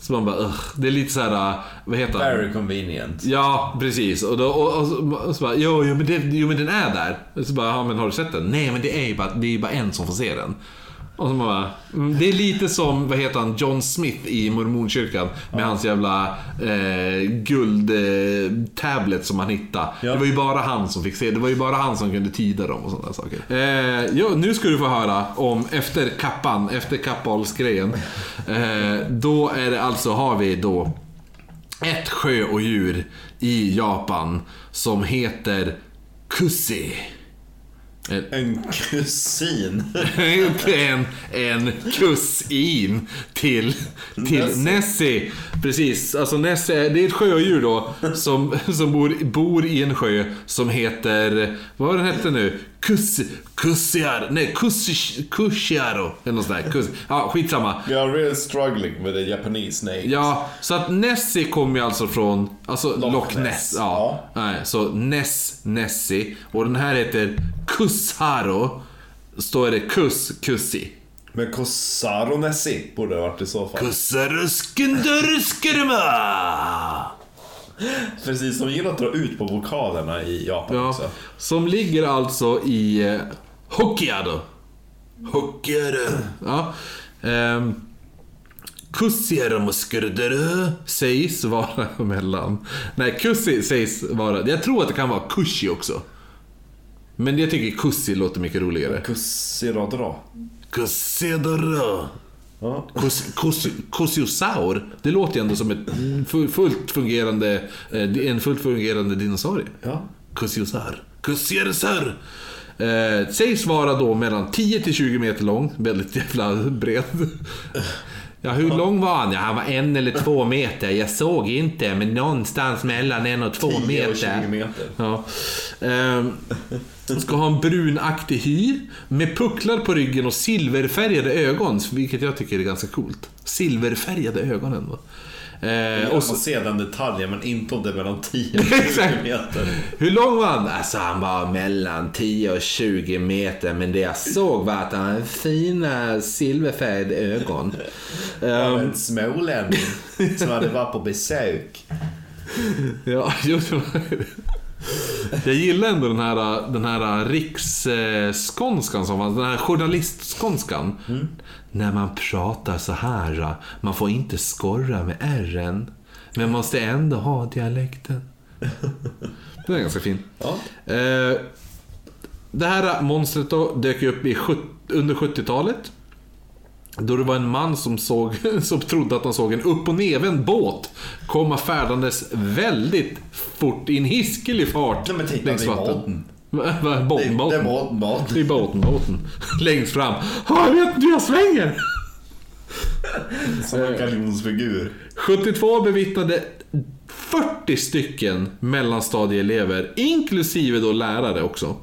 Så man bara, Ugh. det är lite så här, vad heter han? Very convenient. Ja, precis. Och, då, och, och, så- och så bara, jo, jo, men det, jo men den är där. Och så bara, ja men har du sett den? Nej men det är ju bara, det är bara en som får se den. Och så bara, mm, det är lite som, vad heter han, John Smith i mormonkyrkan. Med hans jävla eh, guldtablet som han hittade. Ja. Det var ju bara han som fick se, det var ju bara han som kunde tyda dem och sådana saker. Eh, jo, nu ska du få höra om, efter kappan, efter kappalsgrejen. Eh, då är det alltså, har vi då ett sjöodjur i Japan som heter Kusi. En, En kusin. inte en, en kusin till, till Nessie. Nessie. Precis, alltså Nessie, det är ett sjödjur då som, som bor, bor i en sjö som heter, vad var den hette nu? Kus, kussiar, nej Kuss, Kussiaro, eller något sånt där. Kus, ja, skitsamma. We are really struggling with the Japanese name. Ja, så att Nessie kommer ju alltså från alltså Loch, Loch Ness. Ness, Ja. Nej, så Ness, Nessie. Och den här heter Kusharo. Står det Kuss, Kussi. Men Kosaro Nessi borde det ha varit i så fall. Kussaruskendurskerma! Precis, de gillar att dra ut på vokalerna i Japan Ja, också. som ligger alltså i eh, Hokkaido. Hokkaido. Ja. Ehm, Kussiaramuskurduru sägs vara mellan... Nej, Kussi sägs vara... Jag tror att det kan vara Kushi också. Men jag tycker Kussi låter mycket roligare. Kussiradra. Kussiduru. Ja. Kus- Kusiosaur, det låter ju ändå som ett fu- fullt fungerande, eh, en fullt fungerande dinosaurie. Ja. Kusiosaur. Kusiosaur. Eh, sägs vara då mellan 10 till 20 meter lång, väldigt jävla bred. Ja, hur lång var han? Ja, han var en eller två meter. Jag såg inte, men någonstans mellan en och två 10 och meter. 20 meter. Ja. Ehm, ska ha en brunaktig hy med pucklar på ryggen och silverfärgade ögon, vilket jag tycker är ganska coolt. Silverfärgade ögon ändå. Eh, och så, se den detaljen, men inte om det är mellan 10 och 20 Exakt. meter. hur lång var han? Alltså han var mellan 10 och 20 meter, men det jag såg var att han hade fina silverfärgade ögon. Ehm, en smålänning som hade varit på besök. Ja, var det. Jag gillar ändå den här, den här riksskånskan som fanns, den här journalistskånskan. När man pratar så här, man får inte skorra med ärren, men måste ändå ha dialekten. Den är ganska fin. Ja. Eh, det här monstret då dök upp i, under 70-talet. Då det var en man som, såg, som trodde att han såg en upp och nervänd båt komma färdandes väldigt fort i en hiskelig fart Nej, men titta, längs vatten. båten. Båten, det är båten. båten, är båten, båten. Längst fram. Ja, jag vet inte hur jag svänger! Som en galjonsfigur. 72 bevittnade 40 stycken mellanstadieelever, inklusive då lärare också,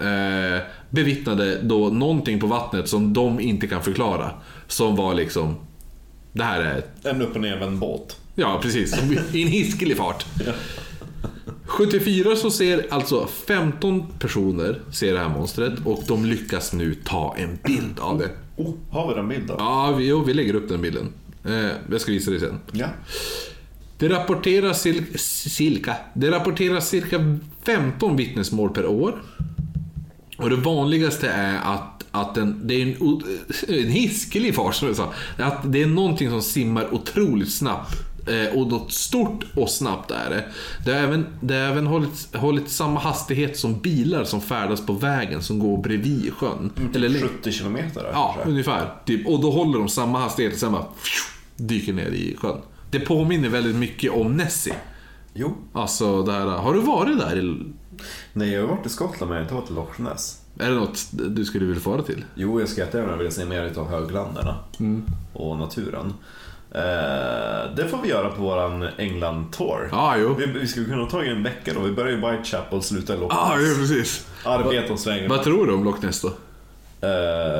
eh, bevittnade då någonting på vattnet som de inte kan förklara. Som var liksom, det här är, En upp och nervänd båt. ja precis, i en hiskelig fart. 74 så ser alltså 15 personer ser det här monstret och de lyckas nu ta en bild av det. Oh, har vi den bilden? Ja, vi, jo, vi lägger upp den bilden. Eh, jag ska visa dig sen. Ja. Det rapporteras, cirka, det rapporteras cirka 15 vittnesmål per år. Och det vanligaste är att, att den, det är en, en hiskelig fart som jag sa. Att det är någonting som simmar otroligt snabbt. Eh, och något stort och snabbt är det. Det har även, det har även hållit, hållit samma hastighet som bilar som färdas på vägen som går bredvid sjön. Eller längs- 70 kilometer där, Ja, kanske. ungefär. Typ. Och då håller de samma hastighet och sen bara dyker ner i sjön. Det påminner väldigt mycket om Nessie. Jo. Alltså, det här, har du varit där? Nej, jag har varit i Skottland men jag har inte varit i Loch Ness. Är det något du skulle vilja fara till? Jo, jag ska jättegärna vilja se mer av högländerna Mm. och naturen. Eh, det får vi göra på våran England-tour. Ja, jo. Vi, vi skulle kunna ta en vecka då. Vi börjar i Whitechapel och slutar i Loch Ness. jo, precis. Arbeta oss. Vad tror du om Loch Ness då? Eh,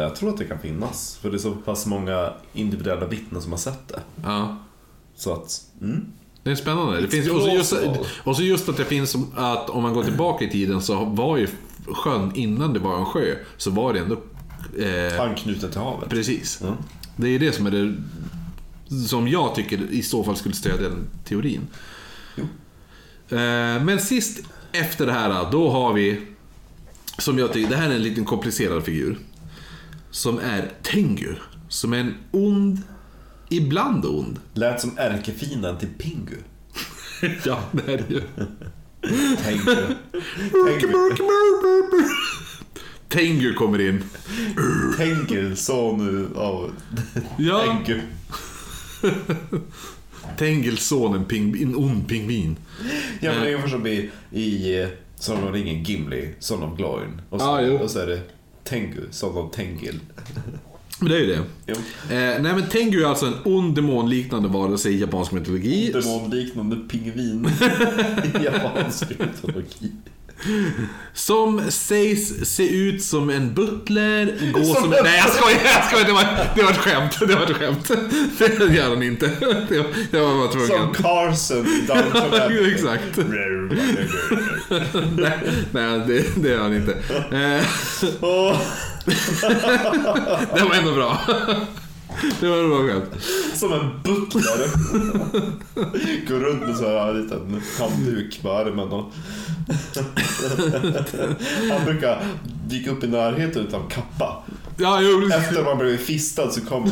jag tror att det kan finnas. För det är så pass många individuella vittnen som har sett det. Ja. Så att, mm. Det är spännande. Det finns, och, så just, och så just att det finns, att om man går tillbaka i tiden så var ju sjön, innan det var en sjö, så var det ändå... Eh, Anknutet till havet. precis. Mm. Det är det som är det som jag tycker i så fall skulle stödja den teorin. Eh, Men sist efter det här, då har vi, som jag tycker, det här är en liten komplicerad figur. Som är Tengu. Som är en ond, ibland ond. Lät som ärkefienden till Pingu. ja, det är det ju. Tengu. Tengu. Tengu kommer in. Tengu, son av Ja, Tengu. Tengils son, en, pingvin, en ond pingvin. Ja men det är ungefär som i, i Så de ringer Gimli, Son of Gloin. Och så, jo. och så är det Tengu, Son of Tengil. Men det är ju det. Jo. Eh, nej men Tengu är alltså en ond demonliknande varelse i japansk mytologi. Demonliknande pingvin i japansk mytologi. Som sägs se ut som en butler, gå som... Nej jag skojar, jag skojar. Det var, det var ett skämt. Det var ett skämt. Det gör han inte. Det var, jag var bara tvungen. Som Carson i Downton. Exakt. nej, nej det, det gör han inte. Eh, det var ändå bra. Det var ett bra skämt. Som en butler. Går runt med så här en liten handduk på armen. Han brukar dyka upp i närheten utan kappa. Ja, jo. Efter man blivit fistad så kommer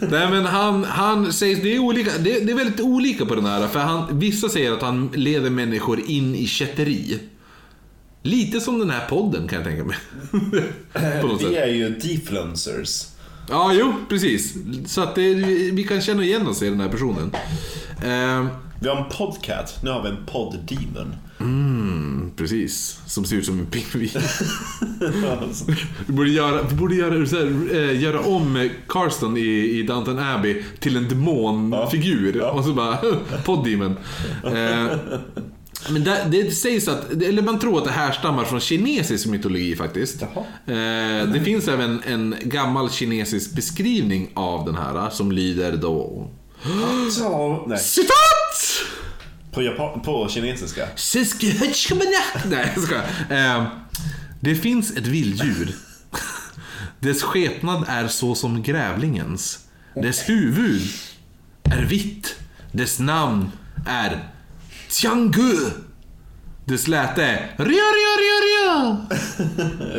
Nej men han, han sägs, det är, olika, det, det är väldigt olika på den här. För han, vissa säger att han leder människor in i kätteri. Lite som den här podden kan jag tänka mig. på något Vi sätt. är ju defluencers. Ja, jo, precis. Så att det, vi kan känna igen oss i den här personen. Ehm, Vi har en podcat, nu har vi en poddemon. precis. Som ser ut som en pingvin. Vi borde göra, vi borde göra, så här, eh, göra om Carston i, i Downton Abbey till en demonfigur. Ja. Och så bara, poddemon. Eh, men där, det sägs att, eller man tror att det härstammar från kinesisk mytologi faktiskt. Jaha. Eh, det finns även en gammal kinesisk beskrivning av den här som lyder då... Så, nej. Citat! På, japan, på kinesiska. Nej, jag skojar. Eh, Det finns ett vilddjur. Dess skepnad är så som grävlingens. Dess huvud är vitt. Dess namn är Tiangu. Dess läte ria, ria, ria, ria.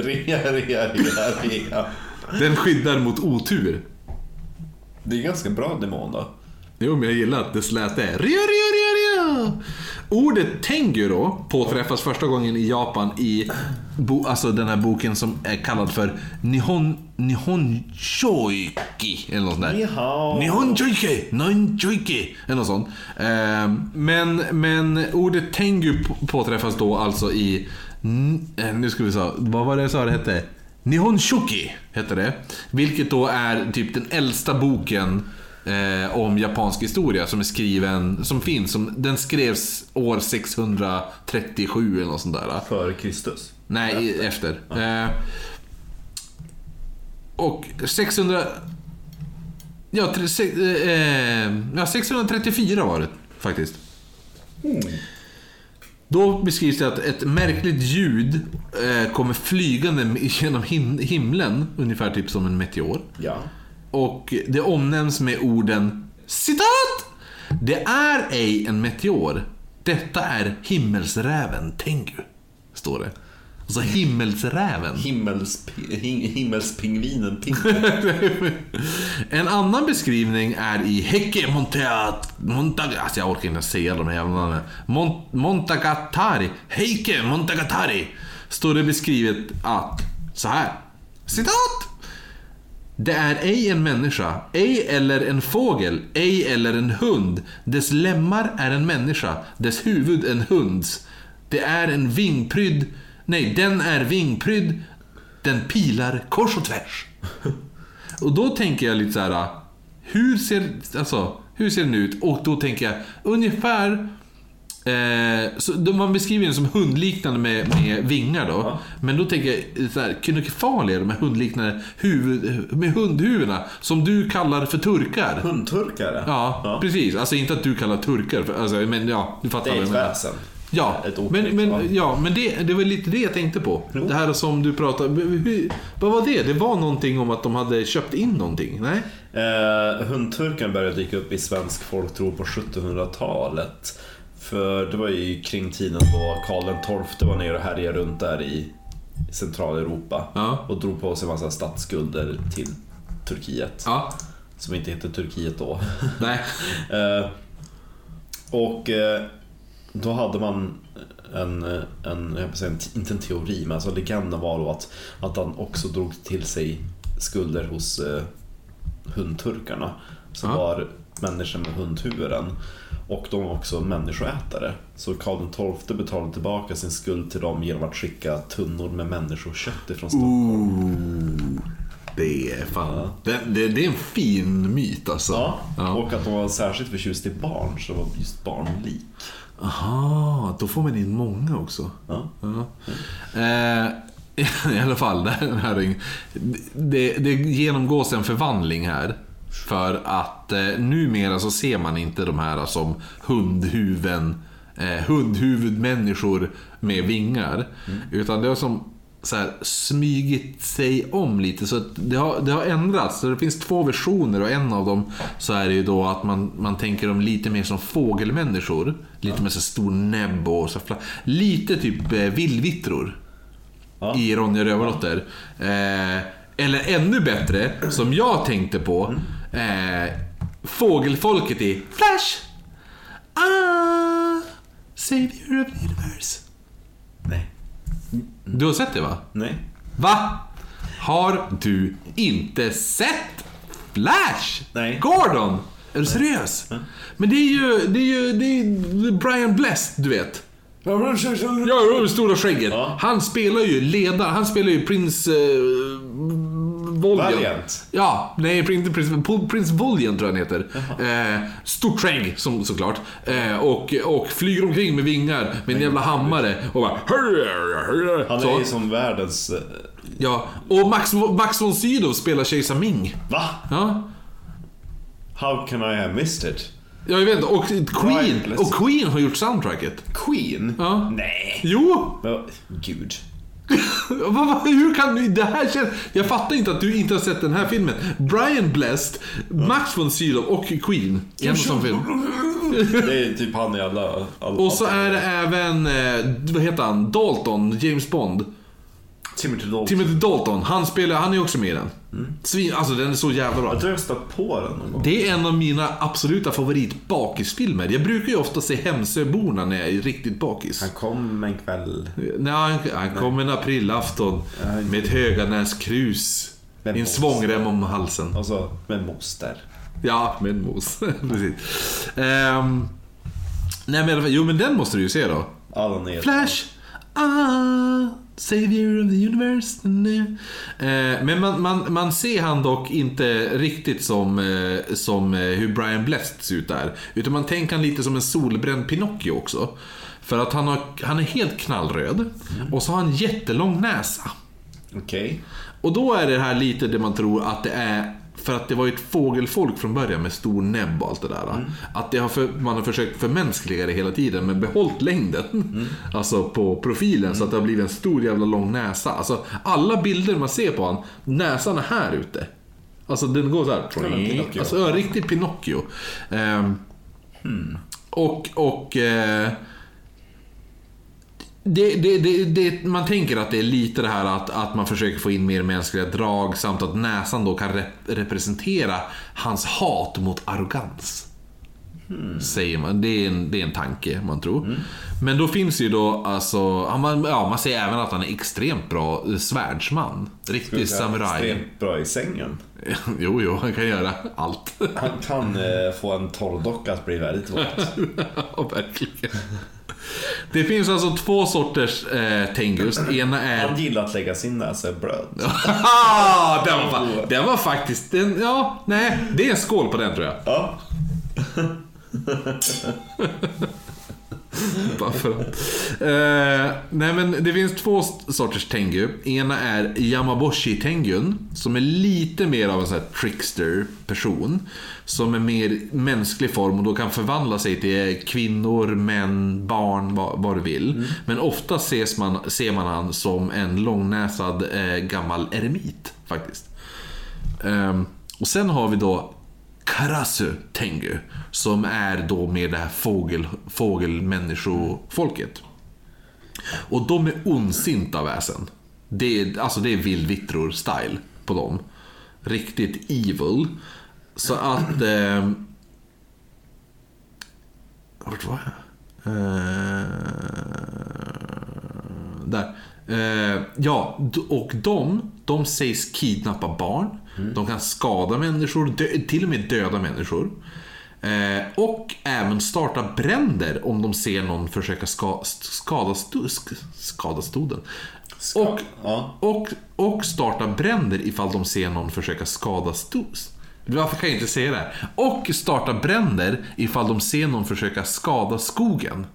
Rea, rea, rea, rea. Den skyddar mot otur. Det är ganska bra demon då. Jo, men jag gillar att dess läte är ria, ria, ria, ria. Ordet tengu då påträffas första gången i Japan i bo, alltså den här boken som är kallad för Nihon, Nihon Shoiki eller något sånt där. Nihao. Nihon Shoiki, Nihon Shoiki eller något sånt. Ehm, men, men ordet tengu på- påträffas då alltså i, eh, nu ska vi se, vad var det jag sa det hette? Nihon Shoki hette det. Vilket då är typ den äldsta boken eh, om japansk historia som är skriven, som finns. Som, den skrevs år 637 eller något sånt där. Före Kristus. Nej, i- efter. Eh, och 600... Ja, tre, se, eh, ja, 634 var det faktiskt. Då beskrivs det att ett märkligt ljud eh, kommer flygande genom him himlen, ungefär typ som en meteor. Ja. Och det omnämns med orden citat! Det är ej en meteor. Detta är himmelsräven Tengu. Står det. Alltså himmelsräven. Himmels, him, himmelspingvinen Ping. En annan beskrivning är i Hecke Monteat... Montag... Alltså jag orkar inte säga de här jävla namnen. Mont, Montagatari. Heike Montagatari. Står det beskrivet att, så här. Citat! Det är ej en människa, ej eller en fågel, ej eller en hund. Dess lemmar är en människa, dess huvud en hunds. Det är en vingprydd, nej, den är vingprydd, den pilar kors och tvärs. Och då tänker jag lite så här. Hur ser, alltså, hur ser den ut? Och då tänker jag ungefär... Eh, så då man beskriver den som hundliknande med, med vingar då. Ja. Men då tänker jag så här, Kynokefalia, de här hundliknande huvud, med hundhuvudena. Som du kallar för turkar. Hundturkare. Ja, precis. Alltså inte att du kallar turkar för, alltså, men ja, du fattar Det är vad ett jag menar. väsen. Ja, Ett men, men, ja, men det, det var lite det jag tänkte på. Det här som du pratade hur, Vad var det? Det var någonting om att de hade köpt in någonting? Nej? Eh, hundturken började dyka upp i svensk folktro på 1700-talet. För det var ju kring tiden då Karl XII var nere och härjade runt där i Centraleuropa. Ja. Och drog på sig en massa statsskulder till Turkiet. Ja. Som inte hette Turkiet då. Nej. Eh, och eh, då hade man en, en, jag säga, inte en teori, men alltså legenden var då att, att han också drog till sig skulder hos eh, hundturkarna. Som Ja. var människor med hundhuvuden. Och de är också människoätare. Så Karl XII betalade tillbaka sin skuld till dem genom att skicka tunnor med människokött ifrån Stockholm. Det är fan... Det, det, det är en fin myt alltså. Ja, Ja. och att de var särskilt förtjust i barn, så det var just barnlik. Aha, då får man in många också. Ja. Ja. Eh, I alla fall, det här, det, det genomgås en förvandling här. För att eh, numera så ser man inte de här som hundhuven, eh, hundhuvudmänniskor med vingar. Utan det har som så här, smygit sig om lite. Så det, har, det har ändrats. Så det finns två versioner och en av dem så är det ju då att man, man tänker dem lite mer som fågelmänniskor. Lite med så stor näbb och så Lite typ eh, vildvittror Ja. i Ronja Rövardotter. Eh, eller ännu bättre, som jag tänkte på. Eh, fågelfolket i Flash! Ah, savior of the universe. Nej. Du har sett det va? Nej. Va? Har du inte sett Flash? Nej. Gordon? Är du seriös? Men det är ju, det är ju, det är Brian Blessed, du vet. Ja, det stora skägget. Ja. Han spelar ju ledare, han spelar ju Prins... Eh. Valiant. Ja, nej, Prins, Prins, Prins Voljan tror jag han heter. Eh, stort skägg, som, såklart. Eh, och, och flyger omkring med vingar med en jävla hammare och bara... Han är ju som världens... eh, Ja, och Max, Max von Sydow spelar Kejsar Ming. Va? Ja. How can I have missed it? Ja, jag vet inte. Och Queen, och Queen har gjort soundtracket. Queen? Ja. Nej. Jo! Men, gud. Hur kan du... Det här känns... Jag fattar inte att du inte har sett den här filmen. Brian Blessed, Max von Sydow och Queen. I en samma film. Det är typ han i alla... alla Och så är det även, eh, vad heter han? Dalton, James Bond. Timothy Dalton. Timothy Dalton, han spelar, han är också med i den. Svin, alltså den är så jävla bra. Jag tror jag stött på den någon gång. Det är en av mina absoluta favorit bakisfilmer. Jag brukar ju ofta se Hemsöborna när jag är riktigt bakis. Han kom en kväll. Nej, han, han kom en aprilafton med ett Höganäskrus. I en svångrem om halsen. Och så med moster. Ja, med en mos. Precis. Ehm, nej men jo men den måste du ju se då. Är... Flash, ah, savior of the universe. nu. Eh, men man, man, man ser han dock inte riktigt som, eh, som eh, hur Brian Blessed ser ut där. Utan man tänker han lite som en solbränd Pinocchio också. För att han, har, han är helt knallröd. Och så har han jättelång näsa. Okej. Och då är det här lite det man tror att det är för att det var ju ett fågelfolk från början med stor näbb och allt det där. Att det har för, man har försökt förmänskliga det hela tiden men behållit längden. Alltså på profilen så att det har blivit en stor jävla lång näsa. Alltså alla bilder man ser på han, näsan är här ute. Alltså den går så här. men Pinocchio. Alltså ja, riktigt Pinocchio. Ehm, Och, och eh, det, det, det, det, man tänker att det är lite det här att, att man försöker få in mer mänskliga drag samt att näsan då kan rep representera hans hat mot arrogans. Säger man. Det är, en, det är en tanke man tror. Men då finns ju då alltså, man, ja, man säger även att han är extremt bra svärdsman. Riktig samuraj. Extremt bra i sängen. jo, jo, han kan göra allt. Han kan eh, få en torrdocka att bli väldigt våt. ja, verkligen. Det finns alltså två sorters eh, Tengus. Ena är... Han gillar att lägga sin näsa i bröd. Den, var, den var faktiskt... Den, ja, nej. Det är en skål på den tror jag. Ja. Bara för att. Eh, nej men det finns två sorters Tengu. Ena är Yamaboshi Tengun. Som är lite mer av en sån här trickster person. Som är mer mänsklig form och då kan förvandla sig till kvinnor, män, barn, vad, vad du vill. Men ofta ses man, ser man han som en långnäsad eh, gammal eremit faktiskt. Ehm, och sen har vi då Karasu Tengu. Som är då med det här fågel, fågelmänniskofolket. Och de är ondsinta väsen. Det är, alltså det är vildvittror-style på dem. Riktigt evil. Så att... Eh, vart var jag? Eh, där. Eh, ja, och de, de sägs kidnappa barn. De kan skada människor, dö, till och med döda människor. Eh, och även starta bränder om de ser någon försöka ska, skada, sk- skada stoden. Och, ja. och, och starta bränder ifall de ser någon försöka skada stos. Varför kan jag inte säga det? Och starta bränder ifall de ser någon försöka skada skogen.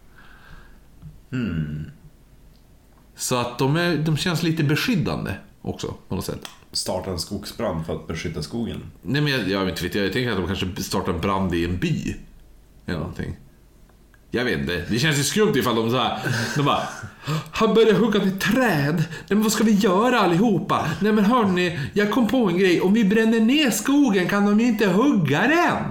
Så att de, är, de känns lite beskyddande också på något sätt. Starta en skogsbrand för att beskydda skogen. Nej men jag, jag vet inte, jag tänker att de kanske startar en brand i en by. Eller någonting. Jag vet inte, det känns ju skumt ifall de så här, de bara Han börjar hugga ner träd. Nej men vad ska vi göra allihopa? Nej men hörni, jag kom på en grej. Om vi bränner ner skogen kan de ju inte hugga den.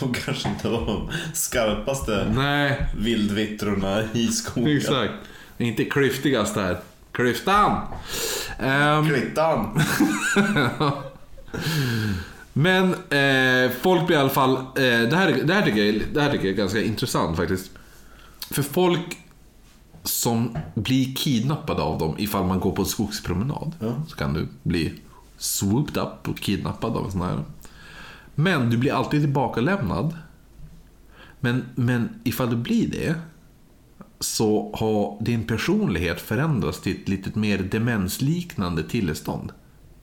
De kanske inte var de skarpaste Nej, vildvittrorna i skogen. exakt. Inte klyftigast här. Klyftan! Ehm, Klittan! Men eh, folk blir i alla fall... Eh, det, här, det, här tycker jag, det här tycker jag är ganska intressant faktiskt. För folk som blir kidnappade av dem ifall man går på en skogspromenad. Ja. Så kan du bli swooped up och kidnappad av en sån här. Men du blir alltid tillbakalämnad. Men, men ifall du blir det så har din personlighet förändrats till ett lite mer demensliknande tillstånd.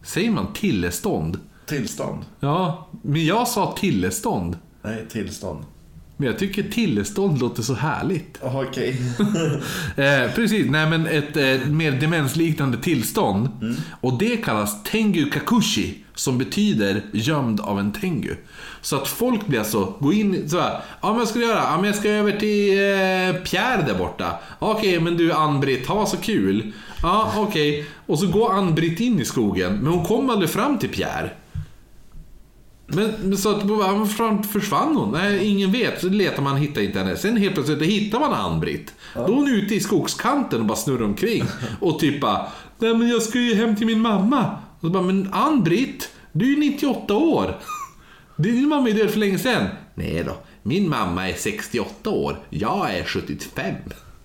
Säger man tillstånd? Tillstånd? Ja, men jag sa tillstånd. Nej, tillstånd. Men jag tycker tillstånd låter så härligt. Jaha, okej. Eh, precis, nej men ett eh, mer demensliknande tillstånd. Och det kallas tengu kakushi, som betyder gömd av en tengu. Så att folk blir alltså, gå in så här, ja men vad ska du göra? Ja men jag ska över till eh, Pierre där borta. Okej, men du Ann-Britt, ha så kul. Ja, okej. Och så går Ann-Britt in i skogen, men hon kommer aldrig fram till Pierre. Men, men så att, ja, försvann hon? Nej, ingen vet. Så letar man, hittar inte henne. Sen helt plötsligt hittar man Ann-Britt. Då är hon ute i skogskanten och bara snurrar omkring. Och typ bara, nej men jag ska ju hem till min mamma. Och så bara, men Ann-Britt, du är ju 98 år. Din mamma är död för länge sedan. Nej då, min mamma är 68 år. Jag är 75.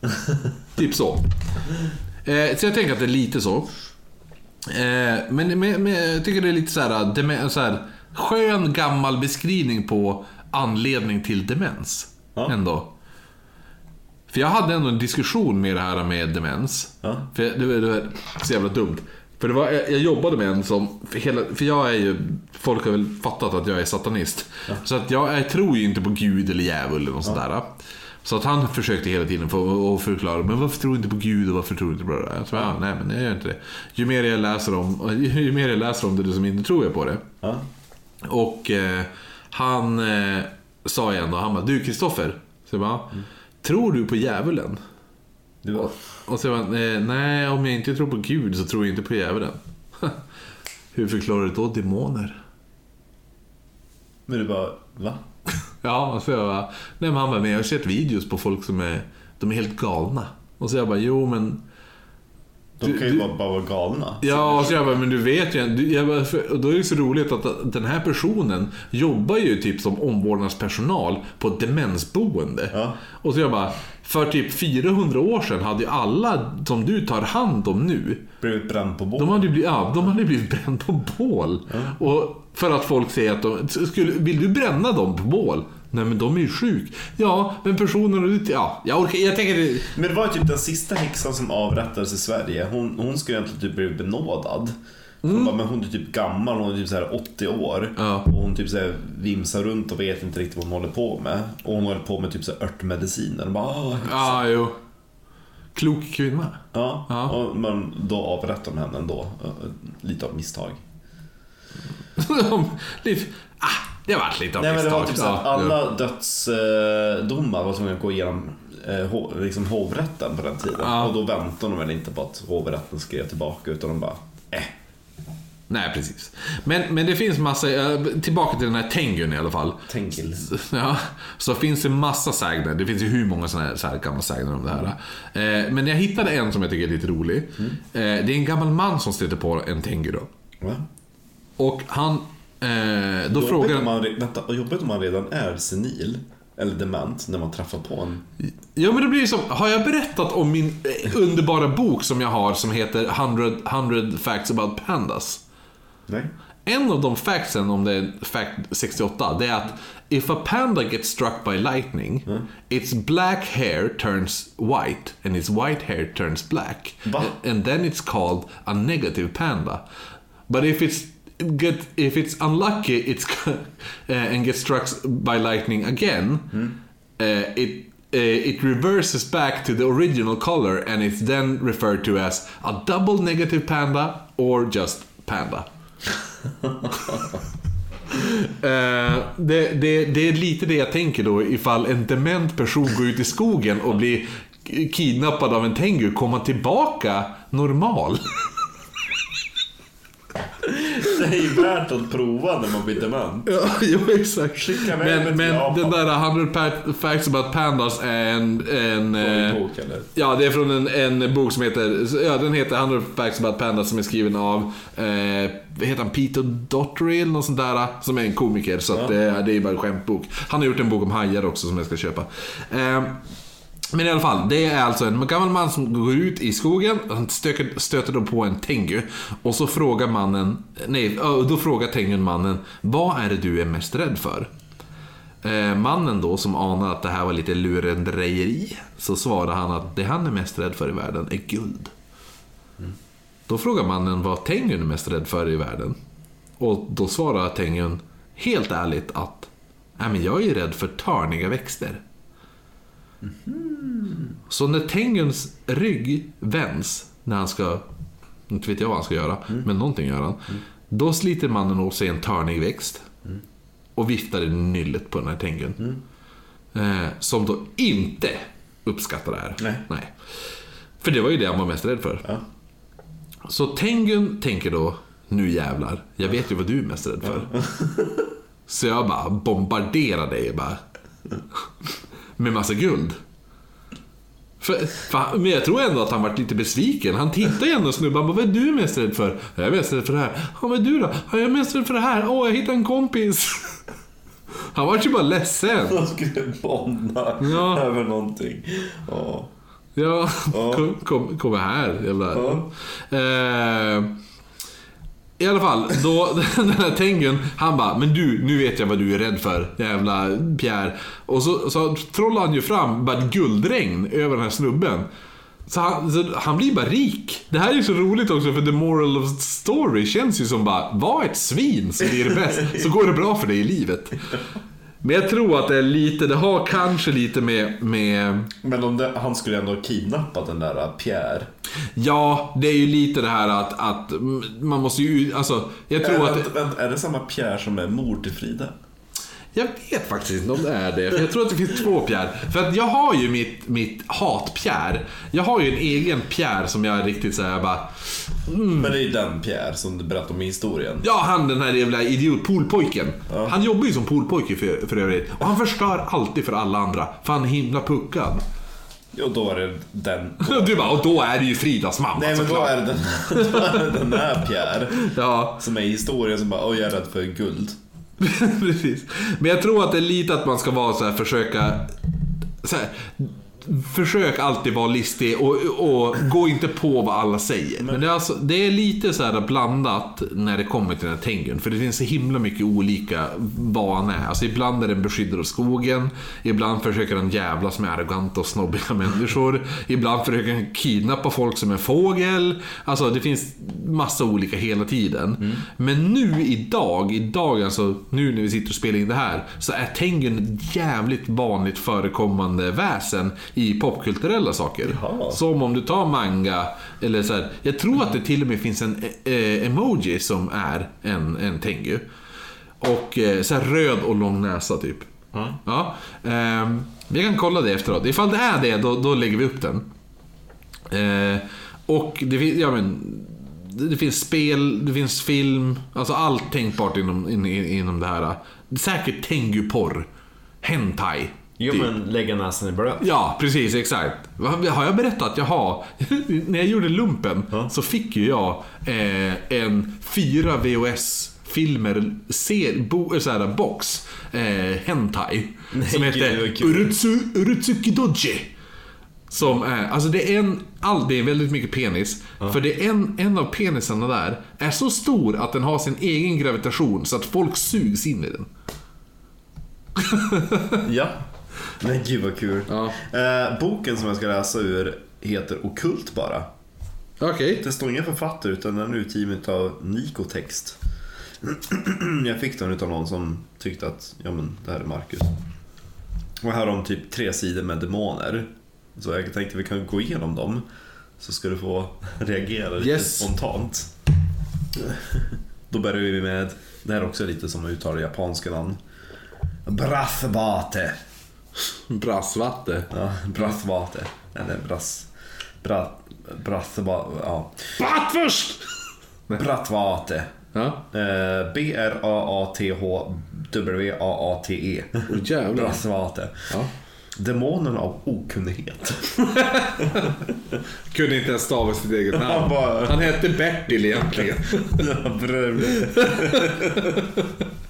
typ så. Eh, så jag tänker att det är lite så. Eh, men, men, men jag tycker det är lite så här, deme, så här skön gammal beskrivning på anledning till demens. Ja. Ändå. För jag hade ändå en diskussion med det här med demens. Ja. För det var, det var så jävla dumt. För det var, jag, jag jobbade med en som, för, hela, för jag är ju, folk har väl fattat att jag är satanist. Så att jag, jag tror ju inte på Gud eller djävul eller något sådär. Så att han försökte hela tiden få att förklara, men varför tror du inte på Gud och varför tror du inte på det där? Jag sa, ja, nej men jag gör inte det. Ju mer jag läser om, ju mer jag läser om det, desto mindre tror jag på det. Ja. Och eh, han eh, sa igen då, han bara, du Kristoffer. Bara, tror du på djävulen? Du var... Och så bara, eh, nej om jag inte tror på Gud så tror jag inte på djävulen. Hur förklarar du då demoner? Men du bara, va? Ja, och så jag bara, nej men han bara, men jag har sett videos på folk som är, de är helt galna. Och så jag bara, jo men De Du- kan ju bara, bara vara galna. Ja, och så jag bara, men du vet ju. du- Jag bara, för, och då är det så roligt att den här personen jobbar ju typ som omvårdnadspersonal på ett demensboende. Ja. Och så jag bara, för typ 400 år sedan hade ju alla som du tar hand om nu, Blivit bränd på bål. de hade blivit, ja, de hade blivit bränd på bål. Och för att folk säger att de, skulle, vill du bränna dem på bål? Nej men de är ju sjuk. Ja, men personen, ja, jag orkar, jag tänker Men det var typ den sista häxan som avrättades i Sverige. Hon, hon skulle egentligen typ bli benådad. Hon bara, men hon är typ gammal, hon är typ så här 80 år. Mm. Ja. Och hon typ så vimsar runt och vet inte riktigt vad hon håller på med. Och hon håller på med typ så här örtmediciner. Och bara, "Åh, häxa." Ja, jo. Klok kvinna. Ja, Ja. Och, men då avrättar de henne ändå. Lite av misstag. lite, ah, det har varit lite av Nej men det var misstag. typ så att alla dödsdomar var tvungna att gå igenom eh, liksom hovrätten på den tiden. Ja. Och då väntade de väl inte på att hovrätten skrev tillbaka utan de bara, eh. Nej, precis. Men, men det finns massa, eh, tillbaka till den här Tengun i alla fall. Tengil. Ja, så finns det massa sägner. Det finns ju hur många sådana här, så här gamla sägner om det här. Eh, men jag hittade en som jag tycker är lite rolig. Eh, det är en gammal man som stöter på en Tengu då. Va? Och han... Eh, då Jobbigt frågar om, man, vänta, jobbigt om man redan är senil. Eller dement när man träffar på en. Ja men det blir ju som, har jag berättat om min eh, underbara bok som jag har som heter 100, 100 facts about pandas? Nej. En av de factsen, om det är fact 68, det är att if a panda gets struck by lightning, its black hair turns white and its white hair turns black. Va? And then it's called a negative panda. But if it's get if it's unlucky it's uh, and gets struck by lightning again, uh, it uh, it reverses back to the original color and it's then referred to as a double negative panda or just panda. Eh, det, det, det är lite det jag tänker då ifall en dement person går ut i skogen och blir kidnappad av en tengu, kommer han tillbaka normal? Det är ju värt att prova när man blir dement. Ja, jo exakt. Skicka med Men, men den där 100 pa- facts about pandas är en... en eh, bok, eller? Ja, det är från en, en bok som heter... Ja, den heter 100 facts about pandas som är skriven av... Eh, heter han? Peter Doherty eller något sånt där. Som är en komiker. Så att, det, det är bara en skämtbok. Han har gjort en bok om hajar också som jag ska köpa. Eh, men i alla fall, det är alltså en gammal man som går ut i skogen, han stöter, stöter då på en tengu. Och så frågar mannen, nej, då frågar tengun mannen, vad är det du är mest rädd för? Eh, mannen då, som anar att det här var lite lurendrejeri, så svarar han att det han är mest rädd för i världen är guld. Då frågar mannen vad tengun är mest rädd för i världen. Och då svarar tengun helt ärligt att, nej men jag är ju rädd för törniga växter. Så när Tenguns rygg vänds, när han ska, inte vet jag vad han ska göra, men någonting gör han. Då sliter mannen åt sig en törnig växt och viftar i nyllet på den här Tengun. Eh, som då inte uppskattar det här. Nej. För det var ju det han var mest rädd för. Ja. Så Tengun tänker då, nu jävlar, jag vet ju vad du är mest rädd för. Så jag bara bombarderar dig bara. Med massa guld. För, för, men jag tror ändå att han varit lite besviken. Han tittar ju ändå snubben vad är du mest rädd för? Jag är mest rädd för det här. Ja, vad är du då? Ja, jag är mest rädd för det här. Åh, jag hittade en kompis. Han var ju bara ledsen. De skulle bonda Ja. över någonting. Ja. Ja, Ja. kom, kom, kom här jävla... Ja. Eh, i alla fall, då, den här Tengun, han bara, men du, nu vet jag vad du är rädd för, jävla Pierre. Och så, så trollar han ju fram bara ett guldregn över den här snubben. Så han, så han blir bara rik. Det här är ju så roligt också för the moral of the story känns ju som bara, var ett svin så blir det bäst, så går det bra för dig i livet. Men jag tror att det är lite, det har kanske lite med, med Men om det, han skulle ändå ha kidnappat den där Pierre. Ja, det är ju lite det här att, att man måste ju, alltså, jag tror Är, att... vänta, vänta, är det samma Pierre som är mor till Frida? Jag vet faktiskt inte om det är det. För jag tror att det finns två Pierre. För att jag har ju mitt, mitt hat-Pierre. Jag har ju en egen Pierre som jag riktigt såhär bara... Men det är ju den Pierre som du berättade om i historien. Ja, han den här jävla idiot poolpojken. Ja. Han jobbar ju som poolpojke för, för övrigt. Och han förstör alltid för alla andra. För han är himla puckad. Och då är det den. Du bara, och då är det ju Fridas mamma Nej men då är den, då är det den här Pierre. Ja, Som är i historien som bara, oj jag är rädd för guld. Precis. Men jag tror att det är lite att man ska vara så här, försöka... Så här, försök alltid vara listig och, och gå inte på vad alla säger. Men det är, alltså, det är lite så här blandat när det kommer till den här Tengun. För det finns så himla mycket olika vad han är. Alltså ibland är den beskyddare av skogen. Ibland försöker han jävlas med arroganta och snobbiga människor. Ibland försöker han kidnappa folk som en fågel. Alltså det finns massa olika hela tiden. Men nu idag, idag alltså, nu när vi sitter och spelar in det här, så är Tengun jävligt vanligt förekommande väsen i popkulturella saker. Jaha. Som om du tar manga, eller så här, jag tror att det till och med finns en eh, emoji som är en, en Tengu. Och eh, så här röd och lång näsa typ. Ja. ehm, vi kan kolla det efteråt. Ifall det är det, då, då lägger vi upp den. Eh, och det, ja, men, det, det finns spel, det finns film, alltså allt tänkbart inom, in, in, inom det här. Säkert Tengu-porr. Hentai. Jo typ. men lägga näsan i blöt. Ja, precis, exakt. Har jag berättat? Jaha. När jag gjorde lumpen så fick ju jag eh, en fyra VHS-filmer, ser, bo, så här, box, eh, Hentai. som hette vad kul. Urutsu, Urutsuki Doji. Som är, alltså det är en, all, det är väldigt mycket penis. För det är en, en av penisarna där är så stor att den har sin egen gravitation så att folk sugs in i den. Ja. Men gud vad kul. Ja. Eh, boken som jag ska läsa ur heter Okult bara. Okej. Det står ingen författare utan den är utgiven av Nikotext. Jag fick den utav någon som tyckte att, ja men det här är Marcus. Och här har de typ tre sidor med demoner. Så jag tänkte vi kan gå igenom dem. Så ska du få reagera lite Yes. spontant. Då börjar vi med, det här är också lite som att uttala japanska namn. Brathvate. Brassvatte. Ja, Brathvate. Eller Brass... Bra, Brathvate. Ja. Bratwurst! Brattvate. Ja. Eh, B-R-A-A-T-H-W-A-A-T-E. Åh jävlar. Brattvate. Ja. Demonen av okunnighet. Kunde inte ens stava sitt eget namn. Han bara- Han hette Bertil egentligen.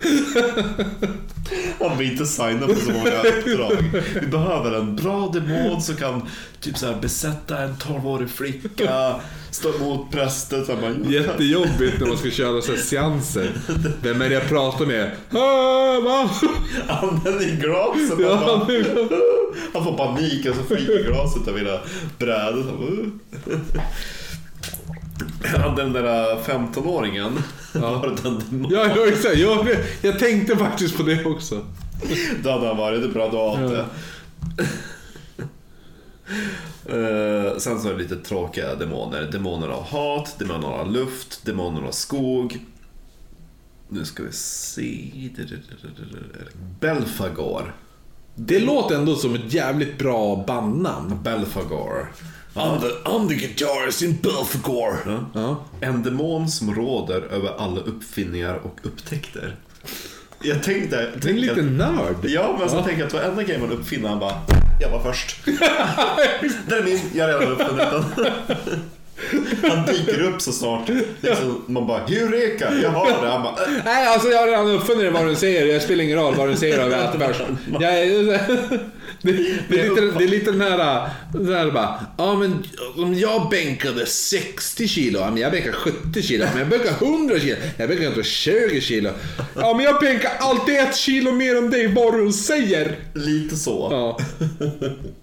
Han vill inte signa på så många uppdrag. Vi behöver en bra demon som kan typ så här besätta en 12-årig flicka, stå emot prästen. Så bara, Jättejobbigt när man ska köra så här seanser. Vem är det jag pratar med? Anden i glaset. Ja, Han, får panik och så flyger glaset av mina brädor. Uh. Ja, Den där 15-åringen. Var det den demon? Ja, ja, exakt. Jag, jag tänkte faktiskt på det också. Då hade han varit ett bra date. Eh, sen så är det lite tråkiga demoner. Demoner av hat, demoner av luft, demoner av skog. Nu ska vi se. Belfagor. Det låter ändå som ett jävligt bra bandnamn. Belfagor. I'm the, I'm the guitarist in Belfagor. Ja. En demon som råder över alla uppfinningar och upptäckter. Jag tänkte... Det är en tänkte liten nörd. Ja, men så tänker jag att varenda grej man uppfinner, han bara Jag var först. det är min, jag har redan uppfunnit den. Han dyker upp så snart. Liksom, man bara Eureka, jag har det. Han bara "Äh." Nej, alltså jag har redan uppfunnit vad du säger. Det spelar ingen roll vad du säger äter först. Jag är, det, det, är lite, det är lite den här, den här bara, ja men om jag bänkade 60 kilo, ja, men jag bänkar 70 kilo, men jag bänkar 100 kilo, jag bänkar inte 20 kilo. Ja men jag bänkar alltid ett kilo mer än dig, vad du säger. Lite så. Ja.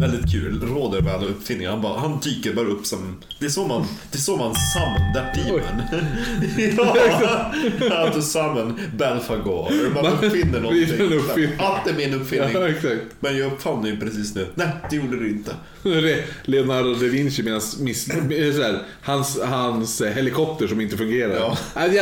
Väldigt kul. Råder över alla uppfinningar. Han, bara, han dyker bara upp som... Det är så man, det är så man that demon. ja, how to summon Belfagor. Man uppfinner någonting. Att det är min uppfinning. Ja. Men jag uppfann det ju precis nu. Nej, det gjorde du inte. Leonardo da Vinci medan miss, så här, hans, hans helikopter som inte fungerar. Ja. Nej,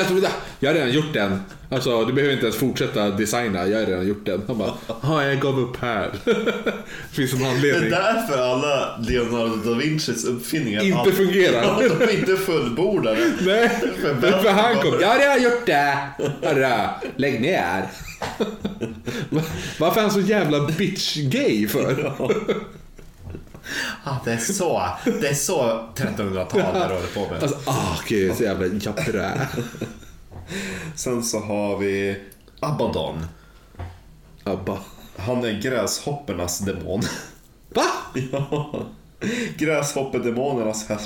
Jag, har redan gjort den. Alltså, du behöver inte ens fortsätta designa, jag har redan gjort den. Han bara, ja jag gav upp här. det finns en Det är anledning. därför alla Leonardo da Vincis uppfinningar Inte alltid- fungerar. De är inte fullbordade. Nej, det är för han kom. Jag har redan gjort det. Hörru, lägg ner. Va- Varför är han så jävla bitch-gay för? Ah, det är så, det är så 1300-talet jag håller på med. Alltså, ah, gud, så jävla jappra. Sen så har vi Abaddon. Abba. Han är gräshoppernas demon. Va? ja. Gräshoppedemonernas här,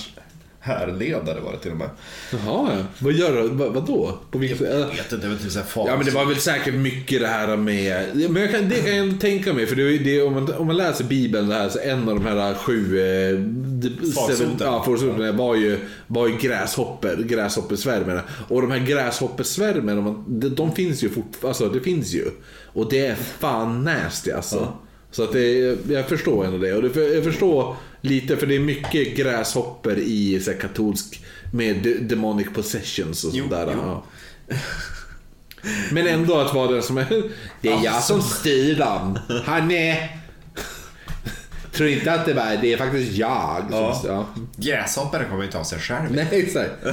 härledare var det till och med. Jaha, ja. vad gör? Vad, vadå? På vilket, Jag vet inte, det var typ fas. Ja men det var väl säkert mycket det här med, men jag kan, det kan jag ändå tänka mig för det, det, om, man, om man läser bibeln det här så en av de här sju eh, d- Farsoten. seven- ja, farsoterna var ju, var ju gräshopper, gräshoppesvärmarna. Och de här gräshoppesvärmarna, de, de, finns ju fortfarande, alltså det finns ju. Och det är fan nasty alltså. Så att det, jag förstår ändå det. Och det, jag förstår lite, för det är mycket gräshopper i så här, katolsk med de- demonic possessions och sådär. Ja. Men ändå att vara den som är... Det är jag som styr dem. Han är... Tror inte att det bara det är faktiskt jag. Som, Ja. ja. Kommer inte av sig själv. Nej, exakt.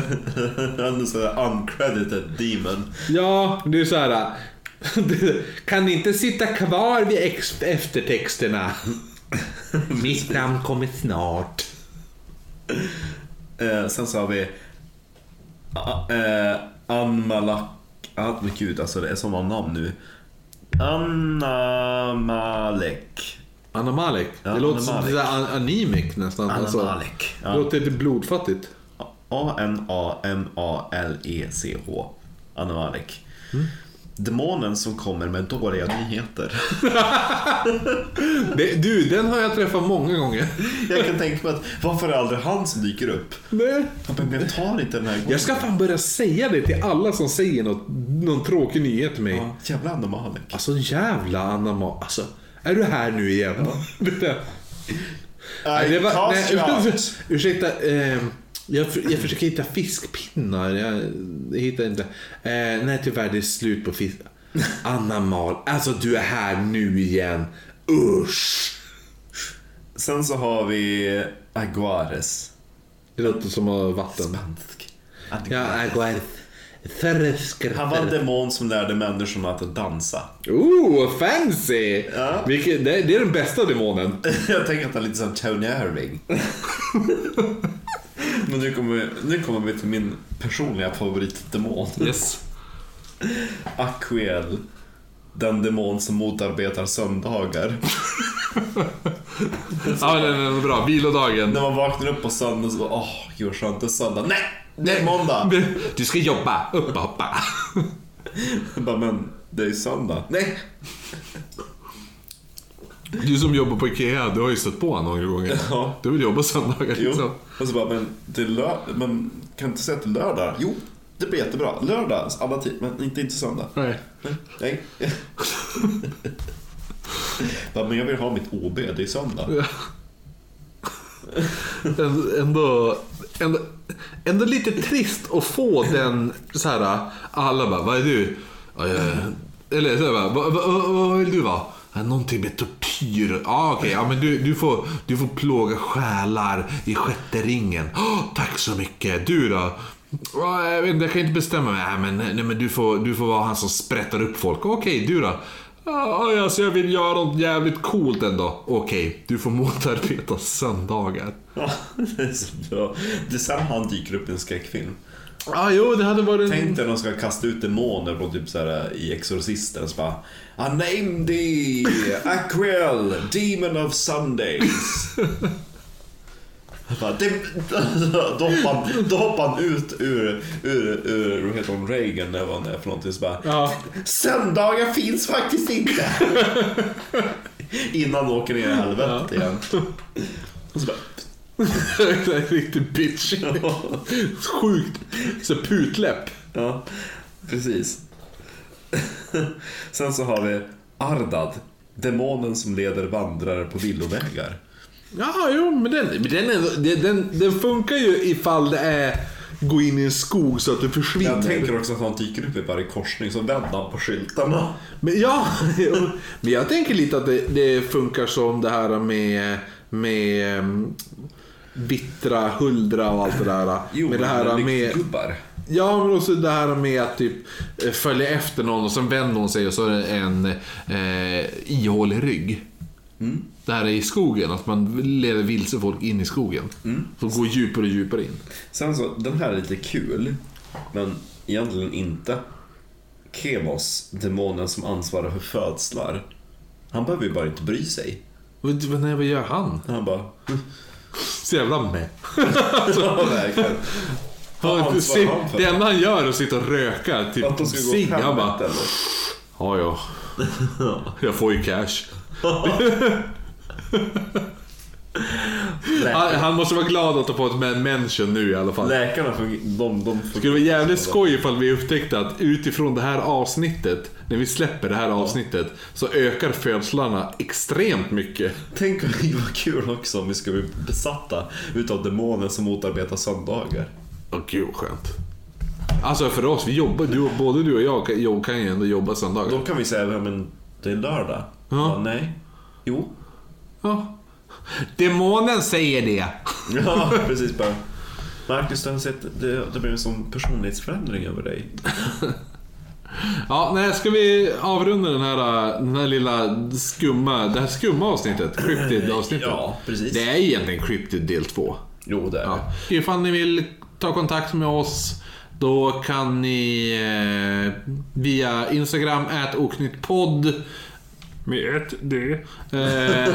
Han är sådär uncredited demon. Ja, det är så här. Kan ni inte sitta kvar vid ex- eftertexterna? Mitt namn kommer snart. Eh, sen så har vi eh, Anmalak... Ah, men gud, alltså det är så många namn nu. Anna Malek. Anna Malek. Ja, det låter Anna som Malek. sådär an- anemic nästan. Anna alltså. Malek. Det Ja. låter lite blodfattigt. A-N-A-M-A-L-E-C-H. E Anna Malek. Demonen som kommer med dåliga nyheter. Det, du, den har jag träffat många gånger. Jag kan tänka mig att varför är det aldrig han som dyker upp? Nej. Men jag tar inte den här gången. Jag ska fan börja säga det till alla som säger något, någon tråkig nyhet till mig. Ja, jävla Anna Malek. Alltså jävla Anna Ma... Alltså, är du här nu igen? Där- Nej, det var, nej, out. ursäkta. Eh, jag, jag försöker hitta fiskpinnar. Jag, jag hittar inte. Eh, nej, tyvärr. Det är slut på fisk. Anna Mal. Alltså, du är här nu igen. Usch! Sen så har vi Aguares. Det låter som vatten. Spansk. Ja, Aguares. Han var en demon som lärde människorna att dansa. Ooh, fancy! Ja. Vilket, det, det är den bästa demonen. Jag tänker att han är lite som Tony Irving. Men nu kommer, nu kommer vi till min personliga favoritdemon. Yes. Aquiel. Den demon som motarbetar söndagar. Ja, den är bra. Vilodagen. När man vaknar upp på söndag så bara, åh, gud vad skönt, det är söndag. Nej, det är måndag. Du ska jobba. Upp och hoppa. Bara, men det är söndag. Nej. Du som jobbar på IKEA, du har ju stött på honom några gånger. Ja. Du vill jobba söndagar liksom. Och så bara, men det är lö- men kan inte säga till lördag? Jo, det blir jättebra. Lördag, alla tider, men inte, inte söndag. Nej. Nej. Bara, men jag vill ha mitt OB, det är söndag. Ändå, ändå, ändå, ändå lite trist att få den så här. alla bara, vad är du? Ja, Eller så här, bara, vad, vad, vad vill du vara? Någonting med tortyr. Ah, okej. Ja, men du, du, får, du får plåga själar i sjätte ringen. Oh, tack så mycket. Du då? Oh, Jag, vet, jag kan inte bestämma mig. Nej, men, nej, men du, får, du får vara han som sprättar upp folk. Okej, du då? Ja, alltså jag vill göra något jävligt coolt ändå. Okej, du får motarbeta söndagar. Ja, det är så bra. Det är han dyker upp i en skräckfilm. Ja, jo, det hade varit... Tänk dig när de ska kasta ut demoner på typ så här, i Exorcisten. Så bara, I named thee Aquiel, Demon of Sundays. Då hoppar han, då hoppar han ut ur, ur, ur heter hon, Reagan vad han är för någonting. Så bara, Ja. Söndagar finns faktiskt inte. Innan han åker ner i helvetet igen. Och så bara, Riktigt bitch. Sjukt. Så putläpp. Ja, precis. Sen så har vi Ardad. Demonen som leder vandrare på villovägar. Ja, jo, men den, men den, är, den, den, funkar ju ifall det är gå in i en skog så att du försvinner. Jag tänker också att han dyker upp i varje korsning, så vänder han på skyltarna. Men ja, men jag tänker lite att det, det funkar som det här med, med vittra, huldra och allt det där. med det här med... gubbar. Ja, men också det här med att typ eh, följa efter någon och sen vänder hon sig och så är det en eh, ihålig rygg. Det här är i skogen, att man leder vilse folk in i skogen. Så går djupare och djupare in. Sen så, den här är lite kul, men egentligen inte. Kemos, demonen som ansvarar för födslar. Han behöver ju bara inte bry sig. Men, men vad gör han? Han bara, Så jävla med. ja verkligen. Han, se, det enda han gör är att sitta och röka. Typ cigg. Han bara, ja ja. Jag får ju cash. Han, han måste vara glad att ha fått en mention nu i alla fall. Läkarna, de, de Det skulle vara jävligt skoj ifall vi upptäckte att utifrån det här avsnittet, när vi släpper det här avsnittet, så ökar födslarna extremt mycket. Tänk vad det var kul också om vi ska bli besatta utav demoner som motarbetar söndagar. Åh gud vad skönt. Alltså för oss, vi jobbar, du, både du och jag kan, ju ändå jobba söndagar. Då kan vi säga, men det är lördag. Ja. nej. Jo. Ja. Demonen säger det. Ja, precis bara. Marcus, du har sett, det, det blir en sån personlighetsförändring över dig. Ja, nej, ska vi avrunda den här, den här lilla skumma, det här skumma avsnittet? Cryptid-avsnittet? Ja, precis. Det är egentligen Cryptid del 2. Jo, det är Ja. Ifall ni vill ta kontakt med oss, Då kan ni eh, via Instagram, oknyttpodd med ett D. Eh,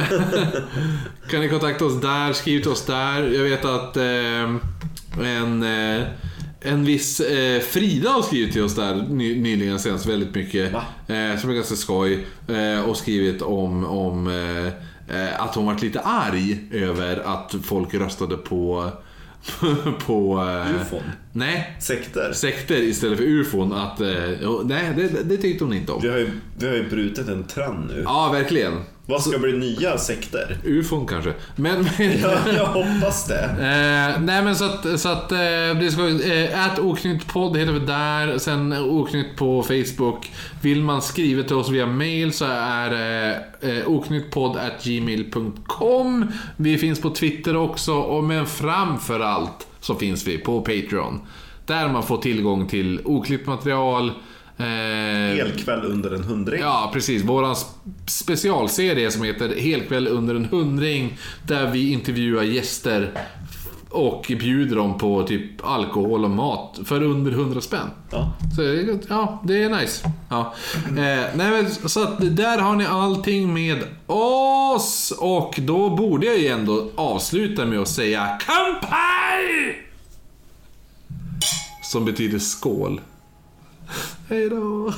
kan ni kontakta oss där, skriv till oss där. Jag vet att eh, en, eh, en viss eh, Frida har skrivit till oss där ny, nyligen senast väldigt mycket. Eh, som är ganska skoj. Eh, och skrivit om, om att hon varit lite arg över att folk röstade på på... Eh, Ufon? Nej, Sekter? sekter istället för ufon. Att, eh, nej, det, det tyckte hon inte om. Vi har ju, vi har ju brutit en trend nu. Ja, verkligen. Vad ska bli nya sekter? Ufon kanske. Men... men Ja, jag hoppas det. Eh, nej men så att, så att eh, det ska, eh, ät oknyttpodd heter vi där. Sen oknytt på Facebook. Vill man skriva till oss via mail så är det eh, oknyttpodd.gmail.com. Vi finns på Twitter också, och men framför allt så finns vi på Patreon. Där man får tillgång till oklippt material. Eh, Elkväll under en hundring. Ja, precis. Sp- specialserie som heter Helkväll under en hundring. Där vi intervjuar gäster och bjuder dem på typ alkohol och mat för under 100 spänn. Ja. Så ja, det är nice. Ja. Eh, nej, så att där har ni allting med oss. Och då borde jag ju ändå avsluta med att säga Kampai! Som betyder skål. Hej då.